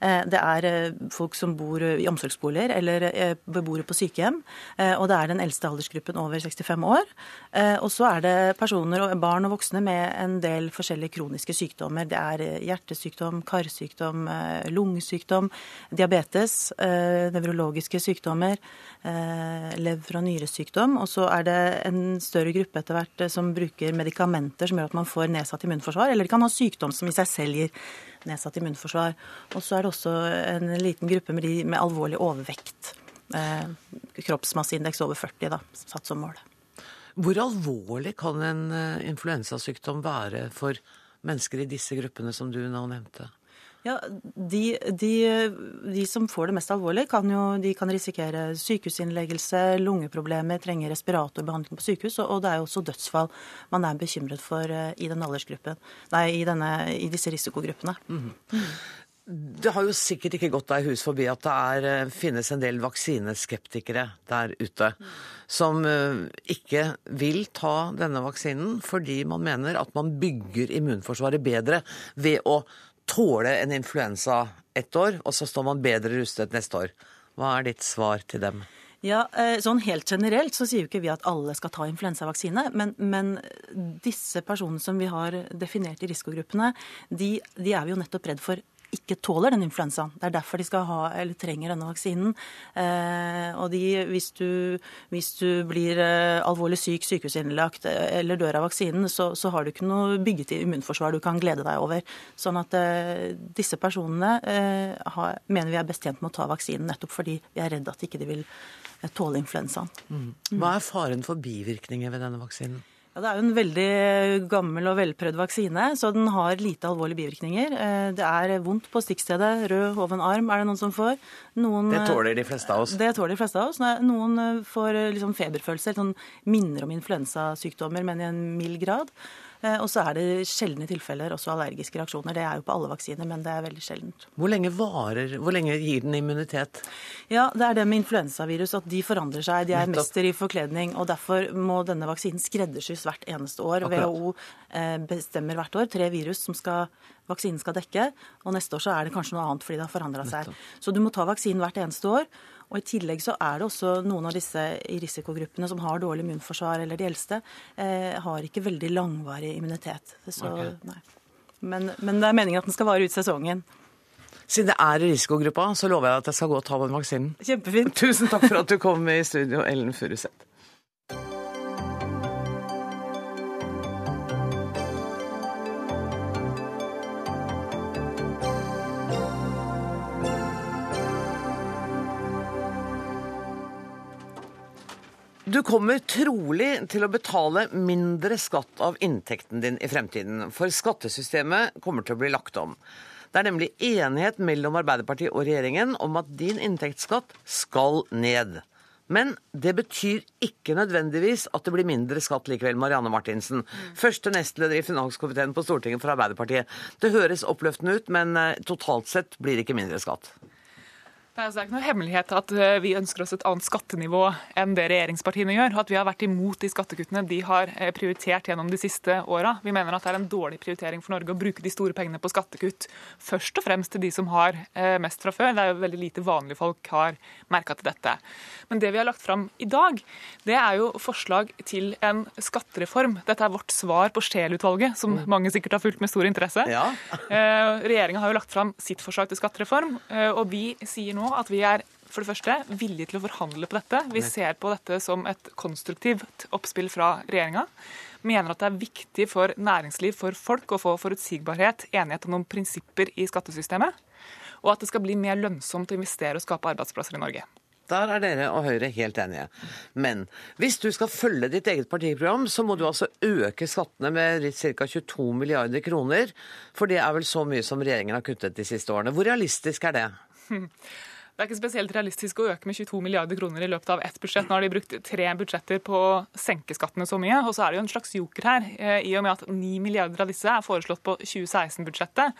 eh, det er eh, folk som bor eh, i omsorgsboliger eller eh, beboere på sykehjem, eh, og det er den eldste aldersgruppen over 65 år. Eh, Og så er det personer, barn og voksne med en del forskjellige kroniske sykdommer. Det er eh, hjertesykdom, karsykdom, eh, lungesykdom, diabetes, eh, nevrologiske sykdommer, eh, lever- og nyresykdom. Og så er det en større gruppe etter hvert eh, som bruker medikamenter som gjør at man får nedsatt immunforsvar, eller de kan ha sykdom som i seg selv gir nedsatt immunforsvar. Og så er det også en liten gruppe med, de med alvorlig overvekt. Eh, kroppsmasseindeks over 40, da, satt som mål. Hvor alvorlig kan en eh, influensasykdom være for mennesker i disse gruppene som du nå nevnte? Ja, de, de, de som får det mest alvorlig, kan jo de kan risikere sykehusinnleggelse, lungeproblemer, trenge respiratorbehandling på sykehus, og, og det er jo også dødsfall man er bekymret for eh, i den aldersgruppen, nei, i, denne, i disse risikogruppene. Det har jo sikkert ikke gått deg hus forbi at det er, eh, finnes en del vaksineskeptikere der ute som eh, ikke vil ta denne vaksinen fordi man mener at man bygger immunforsvaret bedre ved å tåle en influensa ett år, og så står man bedre rustet neste år. Hva er ditt svar til dem? Ja, eh, sånn Helt generelt så sier jo ikke vi at alle skal ta influensavaksine, men, men disse personene som vi har definert i risikogruppene, de, de er vi jo nettopp redd for ikke tåler den influensaen. Det er derfor de skal ha, eller trenger denne vaksinen. Eh, og de, hvis, du, hvis du blir eh, alvorlig syk, sykehusinnlagt eh, eller dør av vaksinen, så, så har du ikke noe bygget immunforsvar du kan glede deg over. Sånn at disse personene har, mener vi er best tjent med å ta vaksinen nettopp fordi vi er redd at ikke de vil tåle influensaen. Hva er faren for bivirkninger ved denne vaksinen? Ja, Det er jo en veldig gammel og velprøvd vaksine, så den har lite alvorlige bivirkninger. Eh, Det er vondt på stikkstedet, rød hoven arm er det noen som får. Noen, Det tåler de fleste av oss. Det tåler de fleste av oss. Noen eh, får eh, liksom feberfølelse, sånn minner om influensasykdommer, men i en mild grad. Eh, Og så er det sjeldne tilfeller også allergiske reaksjoner. Det er jo på alle vaksiner, men det er veldig sjeldent. Hvor lenge varer, hvor lenge gir den immunitet? Ja, det er det med influensavirus, at de forandrer seg. De er Nettopp. mester i forkledning, og derfor må denne vaksinen skreddersys hvert eneste år. Akkurat. WHO eh, bestemmer hvert år tre virus som skal, vaksinen skal dekke, og neste år så er det kanskje noe annet fordi det har forandra seg. Så du må ta vaksinen hvert eneste år. Og I tillegg så er det også noen av disse i risikogruppene som har dårlig immunforsvar, eller de eldste, eh, har ikke veldig langvarig immunitet. Så, nei. Men, men det er meningen at den skal vare ut sesongen. Siden det er i risikogruppa, så lover jeg at jeg skal gå og ta den vaksinen. Kjempefint. Tusen takk for at du kom i studio, Ellen Furuseth. Du kommer trolig til å betale mindre skatt av inntekten din i fremtiden, for skattesystemet kommer til å bli lagt om. Det er nemlig enighet mellom Arbeiderpartiet og regjeringen om at din inntektsskatt skal ned. Men det betyr ikke nødvendigvis at det blir mindre skatt likevel, Marianne Martinsen. Første nestleder i finanskomiteen på Stortinget for Arbeiderpartiet. Det høres oppløftende ut, men eh, totalt sett blir det ikke mindre skatt. Nei, altså, det er ikke noe hemmelighet at eh, vi ønsker oss et annet skattenivå enn det regjeringspartiene gjør. og At vi har vært imot de skattekuttene de har eh, prioritert gjennom de siste åra. Vi mener at det er en dårlig prioritering for Norge å bruke de store pengene på skattekutt. Først og fremst til de som har eh, mest fra før. Det er jo veldig lite vanlige folk har merka til dette. Men det vi har lagt fram i dag, det er jo forslag til en skattereform. Dette er vårt svar på Scheel-utvalget, som mange sikkert har fulgt med stor interesse. Ja. Regjeringa har jo lagt fram sitt forslag til skattereform, og vi sier nå at vi er for det første villige til å forhandle på dette. Vi ser på dette som et konstruktivt oppspill fra regjeringa. Mener at det er viktig for næringsliv, for folk, å få forutsigbarhet, enighet om noen prinsipper i skattesystemet. Og at det skal bli mer lønnsomt å investere og skape arbeidsplasser i Norge. Der er dere og Høyre helt enige. Men hvis du skal følge ditt eget partiprogram, så må du altså øke skattene med ca. 22 milliarder kroner. For det er vel så mye som regjeringen har kuttet de siste årene. Hvor realistisk er det? Det er ikke spesielt realistisk å øke med 22 milliarder kroner i løpet av ett budsjett. Nå har de brukt tre budsjetter på å senke skattene så mye. Og så er det jo en slags joker her, eh, i og med at 9 milliarder av disse er foreslått på 2016-budsjettet.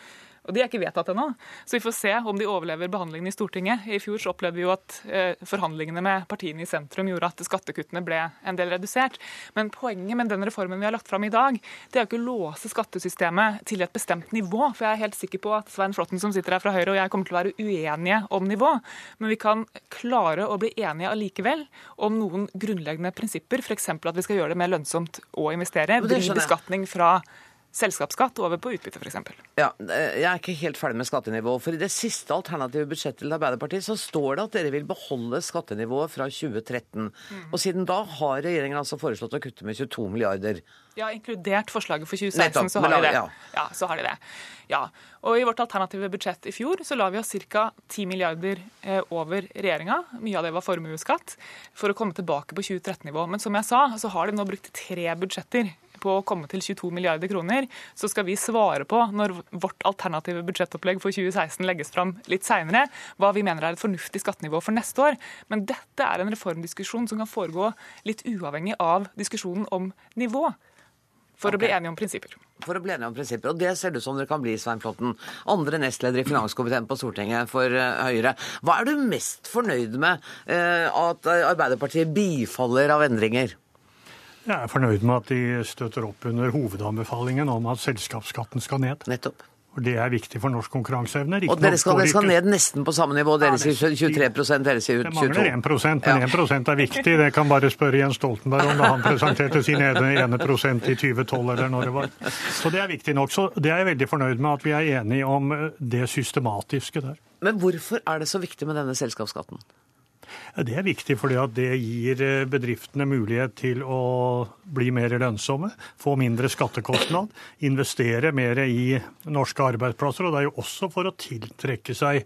Og De er ikke vedtatt ennå, så vi får se om de overlever behandlingen i Stortinget. I fjor så opplevde vi jo at eh, forhandlingene med partiene i sentrum gjorde at skattekuttene ble en del redusert. Men poenget med den reformen vi har lagt fram i dag, det er jo ikke å låse skattesystemet til et bestemt nivå. For jeg er helt sikker på at Svein Flåtten som sitter her fra Høyre og jeg kommer til å være uenige om nivå. Men vi kan klare å bli enige allikevel om noen grunnleggende prinsipper. F.eks. at vi skal gjøre det mer lønnsomt å investere. Vri beskatning fra selskapsskatt over på utbytte, f.eks. Ja, eh, jeg er ikke helt ferdig med skattenivået. For i det siste alternative budsjettet til Arbeiderpartiet så står det at dere vil beholde skattenivået fra 2013. Mm. Og siden da har regjeringen altså foreslått å kutte med 22 milliarder. Ja, inkludert forslaget for 2016, Nettopp, så har de det. Ja. ja. så har de det. Ja. Og i vårt alternative budsjett i fjor så la vi oss ca. 10 milliarder eh, over regjeringa. Mye av det var formuesskatt, for å komme tilbake på 2013-nivå. Men som jeg sa, så har de nå brukt tre budsjetter på å komme til 22 milliarder kroner, så skal vi svare på, når vårt alternative budsjettopplegg for 2016 legges fram litt seinere, hva vi mener er et fornuftig skattenivå for neste år. Men dette er en reformdiskusjon som kan foregå litt uavhengig av diskusjonen om nivå. For okay. å bli enige om prinsipper. For å bli enige om prinsipper. Og det ser det ut som dere kan bli, Svein Flåtten. Andre nestleder i finanskomiteen på Stortinget for uh, Høyre. Hva er du mest fornøyd med uh, at Arbeiderpartiet bifaller av endringer? Jeg er fornøyd med at de støtter opp under hovedanbefalingen om at selskapsskatten skal ned. Nettopp. Og Det er viktig for norsk konkurranseevne. Og dere skal, dere skal ned nesten på samme nivå. Dere sier 23 dere sier 22 Det mangler 1 men ja. 1 er viktig. Det kan bare spørre Jens Stoltenberg om da han presenterte sin ene prosent i 2012 eller når det var. Så det er viktig nok. Så det er jeg veldig fornøyd med at vi er enige om det systematiske der. Men hvorfor er det så viktig med denne selskapsskatten? Det er viktig fordi det gir eh, bedriftene mulighet til å bli mer lønnsomme, få mindre skattekostnad, investere mer i norske arbeidsplasser. Og det er jo også for å tiltrekke seg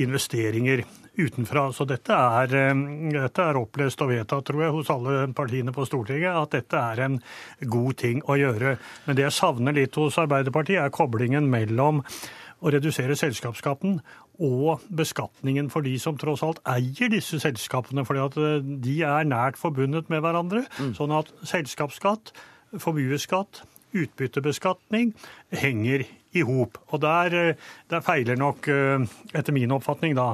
investeringer utenfra. Så dette er, eh, dette er, opplest og vedtatt, tror jeg, hos alle partiene på Stortinget, at dette er en god ting å gjøre. Men det jeg savner litt hos Arbeiderpartiet, er koblingen mellom å redusere selskapsskatten og beskatningen for de som tross alt eier disse selskapene. fordi at eh, de er nært forbundet med hverandre. Mm. Sånn at selskapsskatt, formuesskatt, utbyttebeskatning henger i hop. Og der, eh, der, feiler nok, eh, etter min oppfatning, da,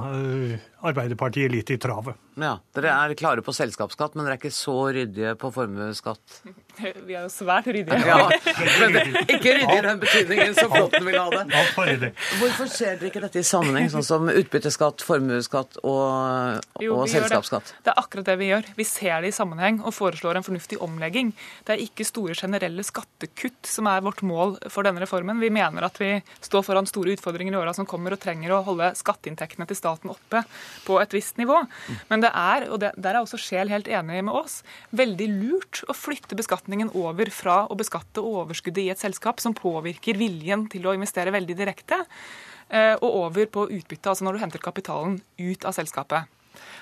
Arbeiderpartiet litt i travet. Ja, Dere er klare på selskapsskatt, men dere er ikke så ryddige på formuesskatt? Vi er jo svært ryddige. Ja, men ikke ryddig i den betydningen som Flåtten vil ha det. Hvorfor ser dere ikke dette i sammenheng, sånn som utbytteskatt, formuesskatt og, og selskapsskatt? Det. det. er akkurat det vi gjør. Vi ser det i sammenheng og foreslår en fornuftig omlegging. Det er ikke store generelle skattekutt som er vårt mål for denne reformen. Vi mener at vi står foran store utfordringer i åra som kommer og trenger å holde skatteinntektene til staten oppe på et visst nivå. Men det er, og der er også Sjel helt enig med oss, veldig lurt å flytte beskatningen over fra å beskatte overskuddet i et selskap som påvirker viljen til å investere veldig direkte, eh, og over på utbytte, altså når du henter kapitalen ut av selskapet.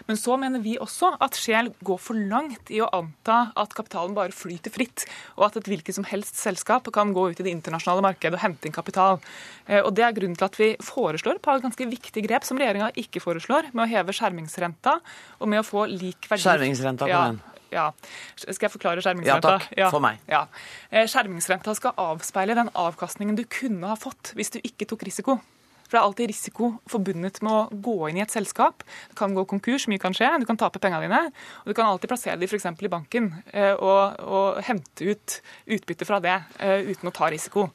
Men så mener vi også at Scheel går for langt i å anta at kapitalen bare flyter fritt, og at et hvilket som helst selskap kan gå ut i det internasjonale markedet og hente inn kapital. Eh, og Det er grunnen til at vi foreslår et par ganske viktige grep som regjeringa ikke foreslår, med å heve skjermingsrenta og med å få lik verdi. Skjermingsrenta, ja. Ja. Skal jeg forklare skjermingsrenta? Ja takk, ja. for meg. Ja. Eh, skjermingsrenta skal avspeile den avkastningen du kunne ha fått hvis du ikke tok risiko. For det er alltid risiko forbundet med å gå inn i et selskap. Det kan gå konkurs, mye kan skje, du kan tape pengene dine. Og du kan alltid plassere dem f.eks. i banken eh, og, og, hente ut utbytte fra det eh, uten å ta risiko.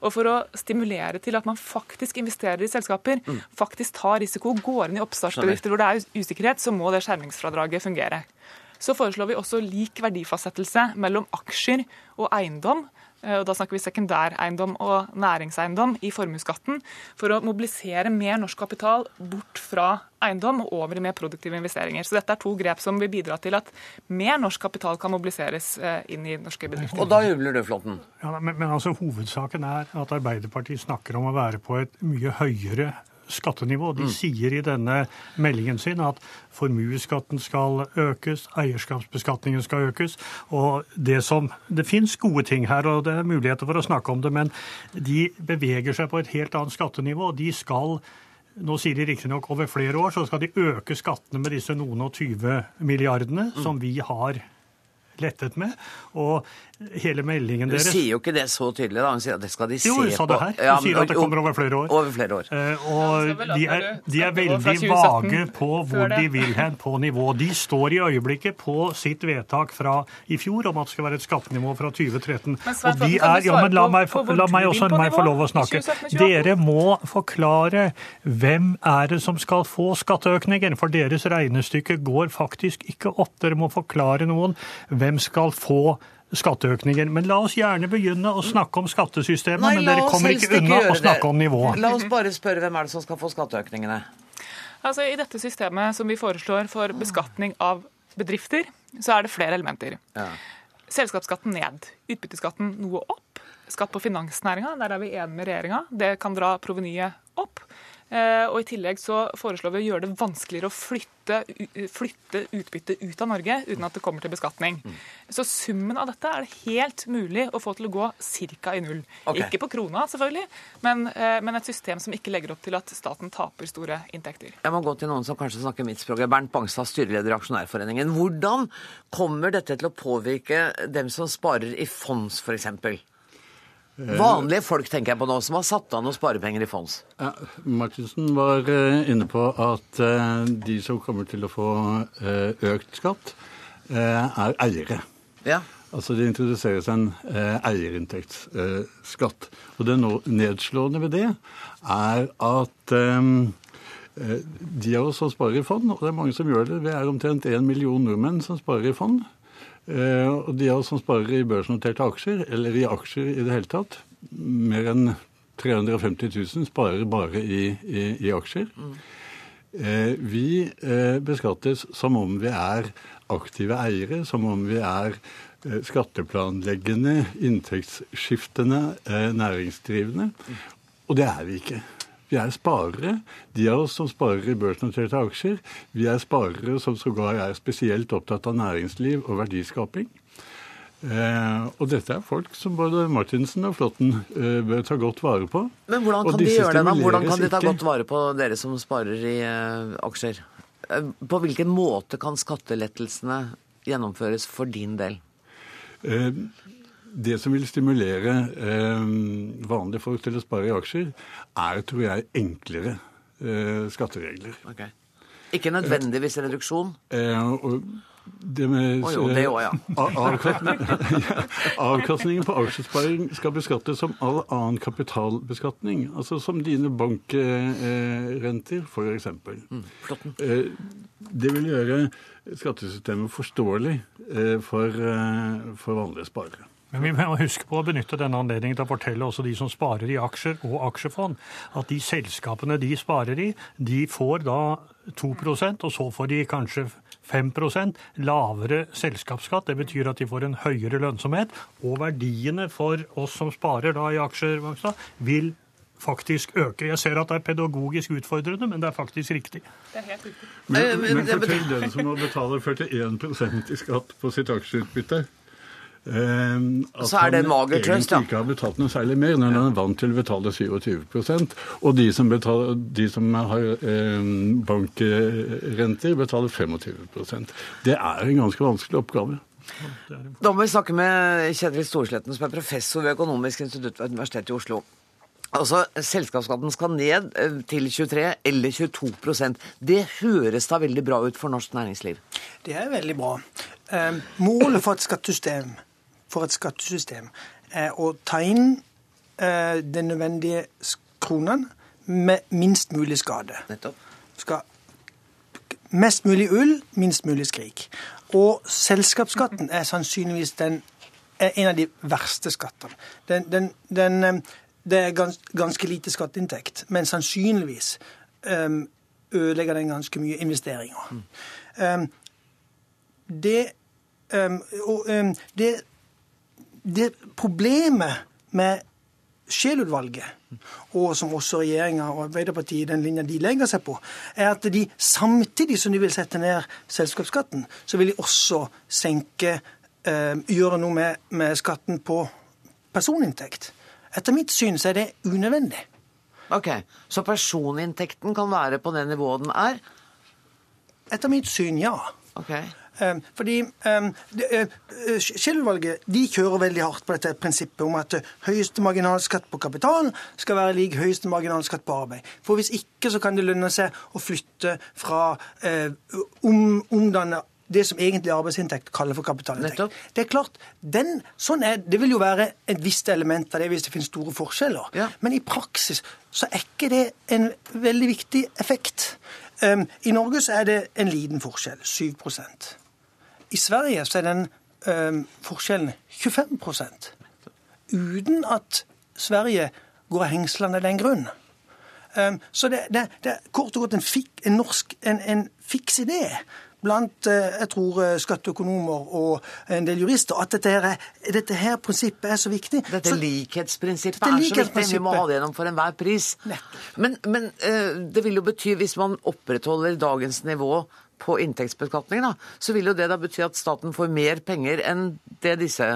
Og for å stimulere til at man faktisk investerer i selskaper, mm. faktisk tar risiko, går inn i oppstartsbedrifter hvor det er usikkerhet, så må det skjermingsfradraget fungere. Så foreslår vi også lik verdifastsettelse mellom aksjer og eiendom. Eh, og da snakker vi sekundæreiendom og næringseiendom i formuesskatten, for å mobilisere mer norsk kapital bort fra eiendom og over i mer produktive investeringer. Så dette er to grep som vil bidra til at mer norsk kapital kan mobiliseres eh, inn i norske bedrifter. Og da jubler du, Flåtten? Ja, men, men altså, hovedsaken er at Arbeiderpartiet snakker om å være på et mye høyere skattenivå. De mm. sier i denne meldingen sin at formuesskatten skal økes, eierskapsbeskatningen skal økes. og Det som, det fins gode ting her, og det er muligheter for å snakke om det, men de beveger seg på et helt annet skattenivå. De skal nå sier de riktignok over flere år, så skal de øke skattene med disse noen og 20 milliardene Mm. som vi har lettet med. Og hele meldingen deres. Du sier jo ikke det så tydelig, da. Hun sier at det skal de se Jo, på. hun sa det her. Hun Ja, sier at det kommer over flere år. Over flere år. Eh, og de er, de er veldig vage på hvor de vil hen på nivå. De står i øyeblikket på sitt vedtak fra i fjor om at det skal være et skattenivå fra 2013. Og de er, ja, men la meg, la meg også meg få lov å snakke. Dere må forklare hvem er det som skal få skatteøkninger, for deres regnestykke går faktisk ikke opp. Dere må forklare noen hvem skal få skatteøkninger. Men la oss gjerne begynne å snakke om skattesystemet, Nei, men dere kommer ikke unna ikke å snakke om nivået. La oss bare spørre hvem er det som skal få skatteøkningene. Altså, I dette systemet som vi foreslår for beskatning av bedrifter, så er det flere elementer. Ja. Selskapsskatten ned, utbytteskatten noe opp. Skatt på finansnæringa, der er vi enige med regjeringa. Det kan dra provenyet opp. Eh, og I tillegg så foreslår vi å gjøre det vanskeligere å flytte, flytte utbytte ut av Norge uten at det kommer til beskatning. Så summen av dette er det helt mulig å få til å gå ca. i null. Okay. Ikke på krona, selvfølgelig, men, eh, men et system som ikke legger opp til at staten taper store inntekter. Jeg må gå til noen som kanskje snakker mitt språk. Bernt Bangstad, styreleder i Aksjonærforeningen. Hvordan kommer dette til å påvirke dem som sparer i fonds, f.eks.? Vanlige folk tenker jeg på nå, som har satt av noen sparepenger i fonds. Ja, Martinsen var eh, inne på at eh, de som kommer til å få eh, økt skatt, eh, er eiere. Ja. Altså Det introduseres en eh, eierinntektsskatt. Og det nedslående ved det er at eh, eh, de av oss som sparer i fond, og det er mange som gjør det, vi er omtrent en million nordmenn som sparer i fond. Eh, og de av oss som sparer i børsnoterte aksjer, eller i aksjer i det hele tatt, mer enn 350 000 sparer bare i, i, i aksjer. Eh, vi eh, beskattes som om vi er aktive eiere, som om vi er skatteplanleggende, inntektsskiftende næringsdrivende. Og det er vi ikke. Vi er sparere. De av oss som sparer i børsnoterte aksjer, vi er sparere som sågar er spesielt opptatt av næringsliv og verdiskaping. Eh, og dette er folk som både Martinsen og Flåtten eh, bør ta godt vare på. Men hvordan kan de gjøre det? da? Hvordan kan de ta godt vare på dere som sparer i eh, aksjer? Eh, På hvilken måte kan skattelettelsene gjennomføres for din del? Eh, Det som vil stimulere eh, vanlige folk til å spare i aksjer, er, tror jeg, enklere eh, skatteregler. Okay. Ikke nødvendigvis reduksjon? Eh, og det med oh, jo, det òg, ja. avkastning, ja, avkastningen på aksjesparing skal beskattes som all annen kapitalbeskatning. Altså som dine bankrenter, f.eks. Mm, flotten. Eh, Det vil gjøre skattesystemet forståelig eh, for, eh, for vanlige sparere. Men vi må huske på å benytte denne anledningen til å fortelle også de som sparer i aksjer og aksjefond, at de selskapene de sparer i, de får da 2% og så får de kanskje 5% lavere selskapsskatt. Det betyr at de får en høyere lønnsomhet, og verdiene for oss som sparer da i aksjer, vil faktisk øke. Jeg ser at det er pedagogisk utfordrende, men det er faktisk riktig. Det er helt riktig. Men, men men fortell den som må betale 41 i skatt på sitt aksjeutbytte. Eh, at Så er det en mager trøst, ja. egentlig ikke har betalt noe særlig mer når han er vant til å betale 27% Og de som, betaler, de som har eh, bankrenter, betaler 25% Det er en ganske vanskelig oppgave. Da må vi snakke med Kjetil Storsletten, som er professor ved Økonomisk institutt ved Universitetet i Oslo. Altså, Selskapsskatten skal ned eh, til 23 eller 22% Det høres da veldig bra ut for norsk næringsliv? Det er veldig bra. Eh, målet for et skattesystem, for et skattesystem er å ta inn eh, den nødvendige kronen med minst mulig skade. Skal mest mulig ull, minst mulig skrik. Og selskapsskatten er sannsynligvis den, er en av de verste skattene. Den, den, den, eh, det er gans, ganske lite skatteinntekt, men sannsynligvis um, ødelegger den ganske mye investeringer. Um, det, um, og, det, det problemet med Scheel-utvalget, og som også regjeringa og Arbeiderpartiet den linja de legger seg på, er at de samtidig som de vil sette ned selskapsskatten, så vil de også senke eh, Gjøre noe med, med skatten på personinntekt. Etter mitt syn så er det unødvendig. Ok, Så personinntekten kan være på det nivået den er? Etter mitt syn, ja. Okay. Um, fordi um, Scheel-utvalget de kjører veldig hardt på dette prinsippet om at høyeste marginalskatt på kapital skal være lik høyeste marginalskatt på arbeid. For hvis ikke så kan det lønne seg å flytte fra om, omdanne det som egentlig arbeidsinntekt kaller for kapitalinntekt. Det er klart, den, sånn er, det vil jo være et visst element av det hvis det finnes store forskjeller. Ja. Men i praksis så er ikke det en veldig viktig effekt. Um, I Norge så er det en liten forskjell, 7 I Sverige så er den eh, forskjellen 25% uten at Sverige går av den grunn. Um, så det, det, det, er kort og godt en, fik, en norsk, en, en fiks idé blant eh, jeg tror, eh, skatteøkonomer og en del jurister at dette her, dette her prinsippet er så viktig. Dette så, likhetsprinsippet dette er så viktig. Vi må ha det gjennom for enhver pris. Men, men, det vil jo bety, hvis man opprettholder dagens nivå på inntektsbeskatning, da, så vil jo det da bety at staten får mer penger enn det disse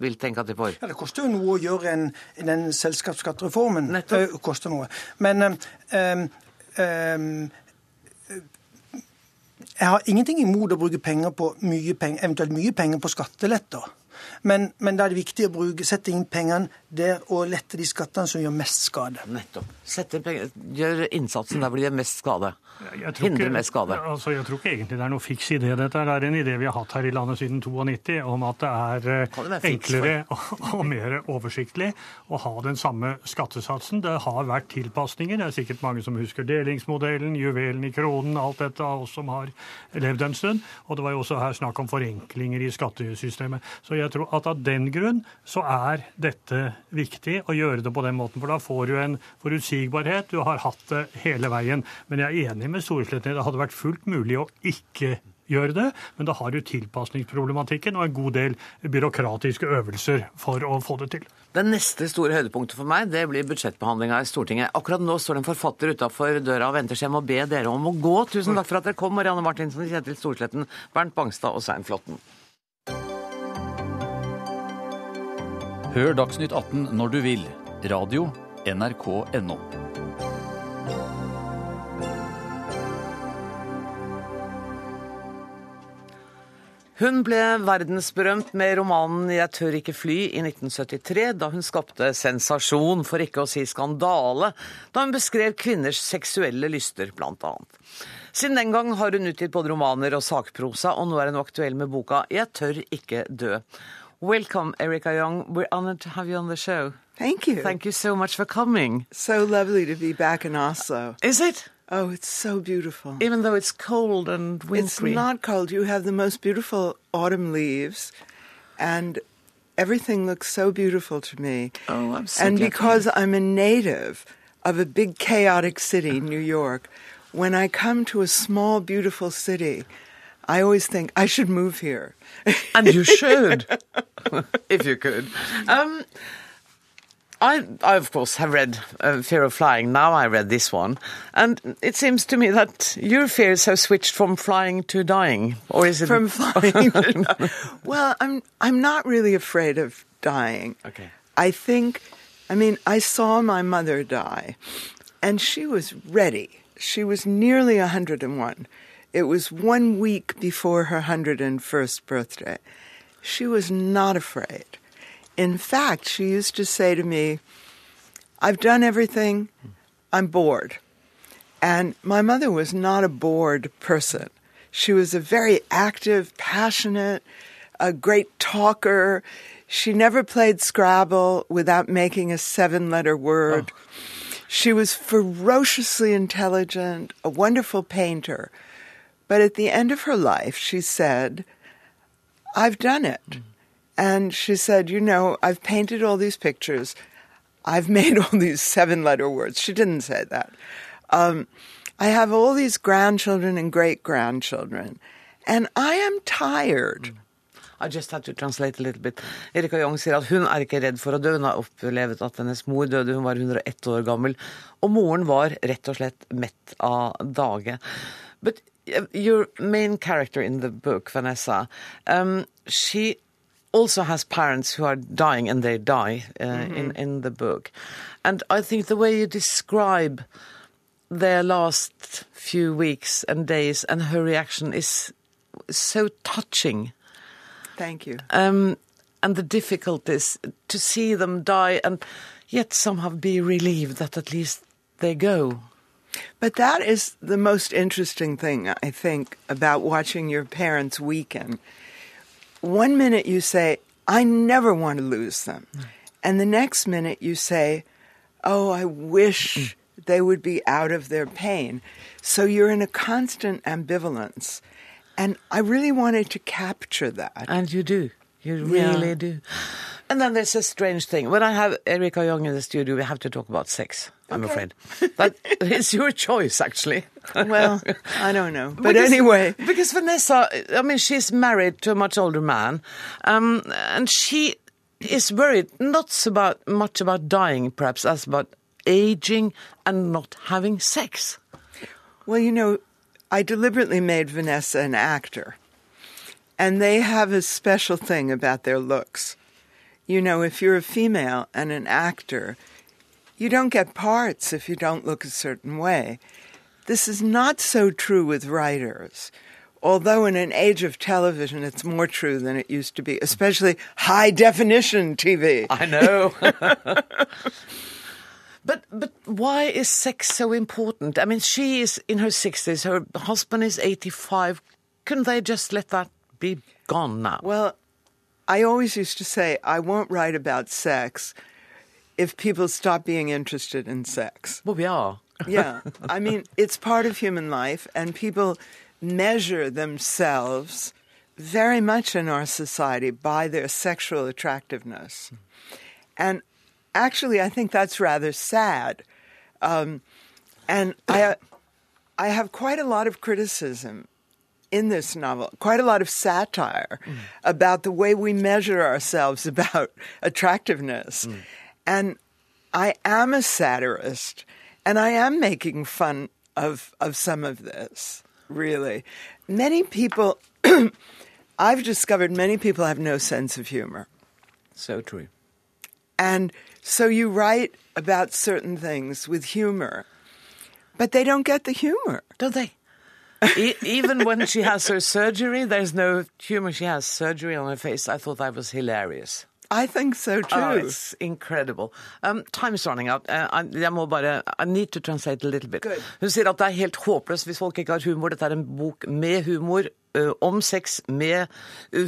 vil tenke at de får. Ja, Det koster jo noe å gjøre en, den selskapsskattereformen. Nettopp. Det koster noe. Men um, um, jeg har ingenting imot å bruke penger på mye penger, eventuelt mye penger på skatteletter. Men, men da er det viktig å bruke, sette inn pengene der og lette de skattene som gjør mest skade. Nettopp. Sette penger, gjør innsatsen der hvor det gjør mest skade. Hindre mest skade. Altså, jeg tror ikke egentlig det er noe fiks idé. Dette Det er en idé vi har hatt her i landet siden 92 om at det er det enklere og, og, mer oversiktlig å ha den samme skattesatsen. Det har vært tilpasninger. Det er sikkert mange som husker delingsmodellen, juvelen i kronen, alt dette av oss som har levd en stund. Og det var jo også her snakk om forenklinger i skattesystemet. Så jeg tror at av den grunn så er dette viktig å gjøre det på den måten. For da får du en forutsigbarhet. Du har hatt det hele veien. Men jeg er enig med Storesletten. Det hadde vært fullt mulig å ikke gjøre det, men da har du tilpasningsproblematikken og en god del byråkratiske øvelser for å få det til. Det neste store høydepunktet for meg det blir budsjettbehandlinga i Stortinget. Akkurat nå står det en forfatter utafor døra og venter, seg jeg må be dere om å gå. Tusen takk for at dere kom, Marianne Martinsen, Kjetil Storsletten, Bernt Bangstad og Svein Flåtten. Hør Dagsnytt 18 når du vil. Radio NRK NO. Hun ble verdensberømt med romanen 'Jeg tør ikke fly' i 1973, da hun skapte sensasjon, for ikke å si skandale, da hun beskrev kvinners seksuelle lyster, blant annet. Siden den gang har hun utgitt både romaner og sakprosa, og nå er hun aktuell med boka 'Jeg tør ikke dø'. Welcome, Erika Young. We're honored to have you on the show. Thank you. Thank you so much for coming. So lovely to be back in Oslo. Is it? Oh, it's so beautiful. Even though it's cold and wintry. It's not cold. You have the most beautiful autumn leaves, and everything looks so beautiful to me. Oh, I'm so And because I'm a native of a big chaotic city, New York, when I come to a small beautiful city, I always think I should move here. and you should, if you could. Um, I, I, of course, have read uh, Fear of Flying. Now I read this one. And it seems to me that your fears have switched from flying to dying. Or is it. From flying to Well, I'm, I'm not really afraid of dying. Okay. I think, I mean, I saw my mother die, and she was ready. She was nearly 101. It was one week before her 101st birthday. She was not afraid. In fact, she used to say to me, I've done everything, I'm bored. And my mother was not a bored person. She was a very active, passionate, a great talker. She never played Scrabble without making a seven letter word. Oh. She was ferociously intelligent, a wonderful painter. But at the end of her life, she said, I've done it. Mm. And she said, You know, I've painted all these pictures. I've made all these seven letter words. She didn't say that. Um, I have all these grandchildren and great grandchildren, and I am tired. I just had to translate a little bit. Erika Young sier at hun er ikke redd for å dø. Hun har opplevd at hennes mor døde, hun var 101 år gammel. Og moren var rett og slett mett av dage. But your main character in the book, Vanessa, um, she also has parents who are dying, and they die uh, in in the book. And I think the way you describe their last few weeks and days and her reaction is so touching. Thank you. Um, and the difficulties to see them die and yet somehow be relieved that at least they go. But that is the most interesting thing, I think, about watching your parents weaken. One minute you say, I never want to lose them. And the next minute you say, Oh, I wish mm. they would be out of their pain. So you're in a constant ambivalence. And I really wanted to capture that. And you do. You Yeah. really do. And then there's a strange thing. When I have Erika Young in the studio, we have to talk about sex, I'm afraid. But it's your choice, actually. Well, I don't know. But Because- anyway. Because Vanessa, I mean, she's married to a much older man, um, and she is worried not so about, much about dying, perhaps, as about aging and not having sex. Well, you know, I deliberately made Vanessa an actor. And they have a special thing about their looks. You know, if you're a female and an actor, you don't get parts if you don't look a certain way. This is not so true with writers. Although in an age of television, it's more true than it used to be, especially high definition TV. I know. But but why is sex so important? I mean, she is in her sixties. Her husband is eighty-five. Couldn't they just let that be gone now? Well, I always used to say I won't write about sex if people stop being interested in sex. Well, we are. yeah. I mean, it's part of human life, and people measure themselves very much in our society by their sexual attractiveness. And actually, I think that's rather sad. Um, and I, I have quite a lot of criticism in this novel, quite a lot of satire mm. about the way we measure ourselves about attractiveness. Mm. And I am a satirist, and I am making fun of, of some of this, really. Many people, I've discovered many people have no sense of humor. So true. And so you write about certain things with humor, but they don't get the humor. Don't they? E- even when she has her surgery, there's no humor. She has surgery on her face. I thought that was hilarious. I think so too. Oh, it's incredible. Um, time is running out. Uh, jeg må bare, I need to translate a little bit. Good. Hun sier at det er helt håpløst hvis folk ikke har humor. Dette er en bok med humor, om sex, med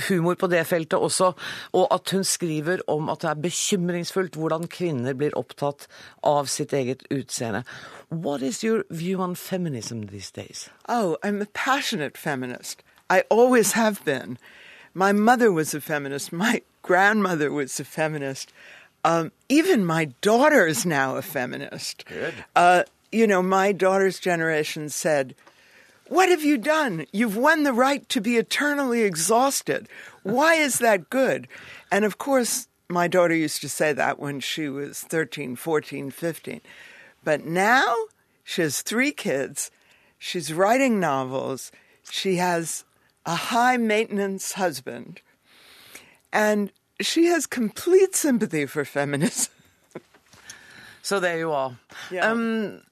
humor på det feltet også. Og at hun skriver om at det er bekymringsfullt hvordan kvinner blir opptatt av sitt eget utseende. What is your view on feminism these days? Oh, I'm a passionate feminist. I always have been. My mother was a feminist. My grandmother was a feminist. Um, even my daughter is now a feminist. Good. Uh, you know, my daughter's generation said, What have you done? You've won the right to be eternally exhausted. Why is that good? And of course, my daughter used to say that when she was 13, 14, 15. But now she has three kids. She's writing novels. She has a high maintenance husband. And she has complete sympathy for feminism. So there you are. Yeah. Um,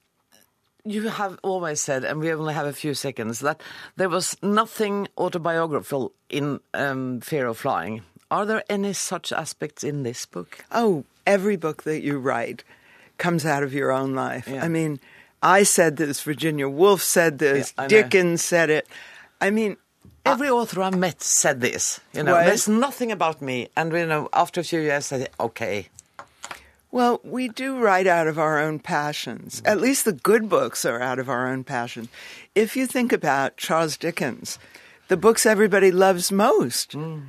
you have always said, and we only have a few seconds, that there was nothing autobiographical in um, Fear of Flying. Are there any such aspects in this book? Oh, every book that you write comes out of your own life. Yeah. I mean, I said this, Virginia Woolf said this, Yeah. Dickens said it. I mean, Every author I met said this. You know, What? there's nothing about me, and you know, after a few years, I said, okay. Well, we do write out of our own passions. At least the good books are out of our own passion. If you think about Charles Dickens, the books everybody loves most hmm.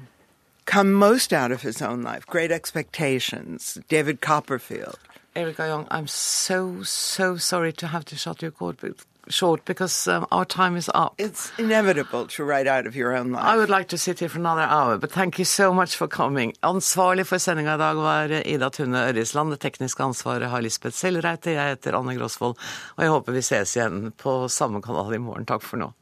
come most out of his own life. Great Expectations, David Copperfield. Erika Young, I'm so so sorry to have to shut your you short, short because um, our time is up. It's inevitable to write out of your own life. I would like to sit here for another hour, but thank you so much for coming. Ansvarlig for sendinga i dag var Ida Tune Ørjesland. Det tekniske ansvaret har Lisbeth Sellreite. Jeg heter Anne Grosvold, og jeg håper vi ses igjen på samme kanal i morgen. Takk for nå.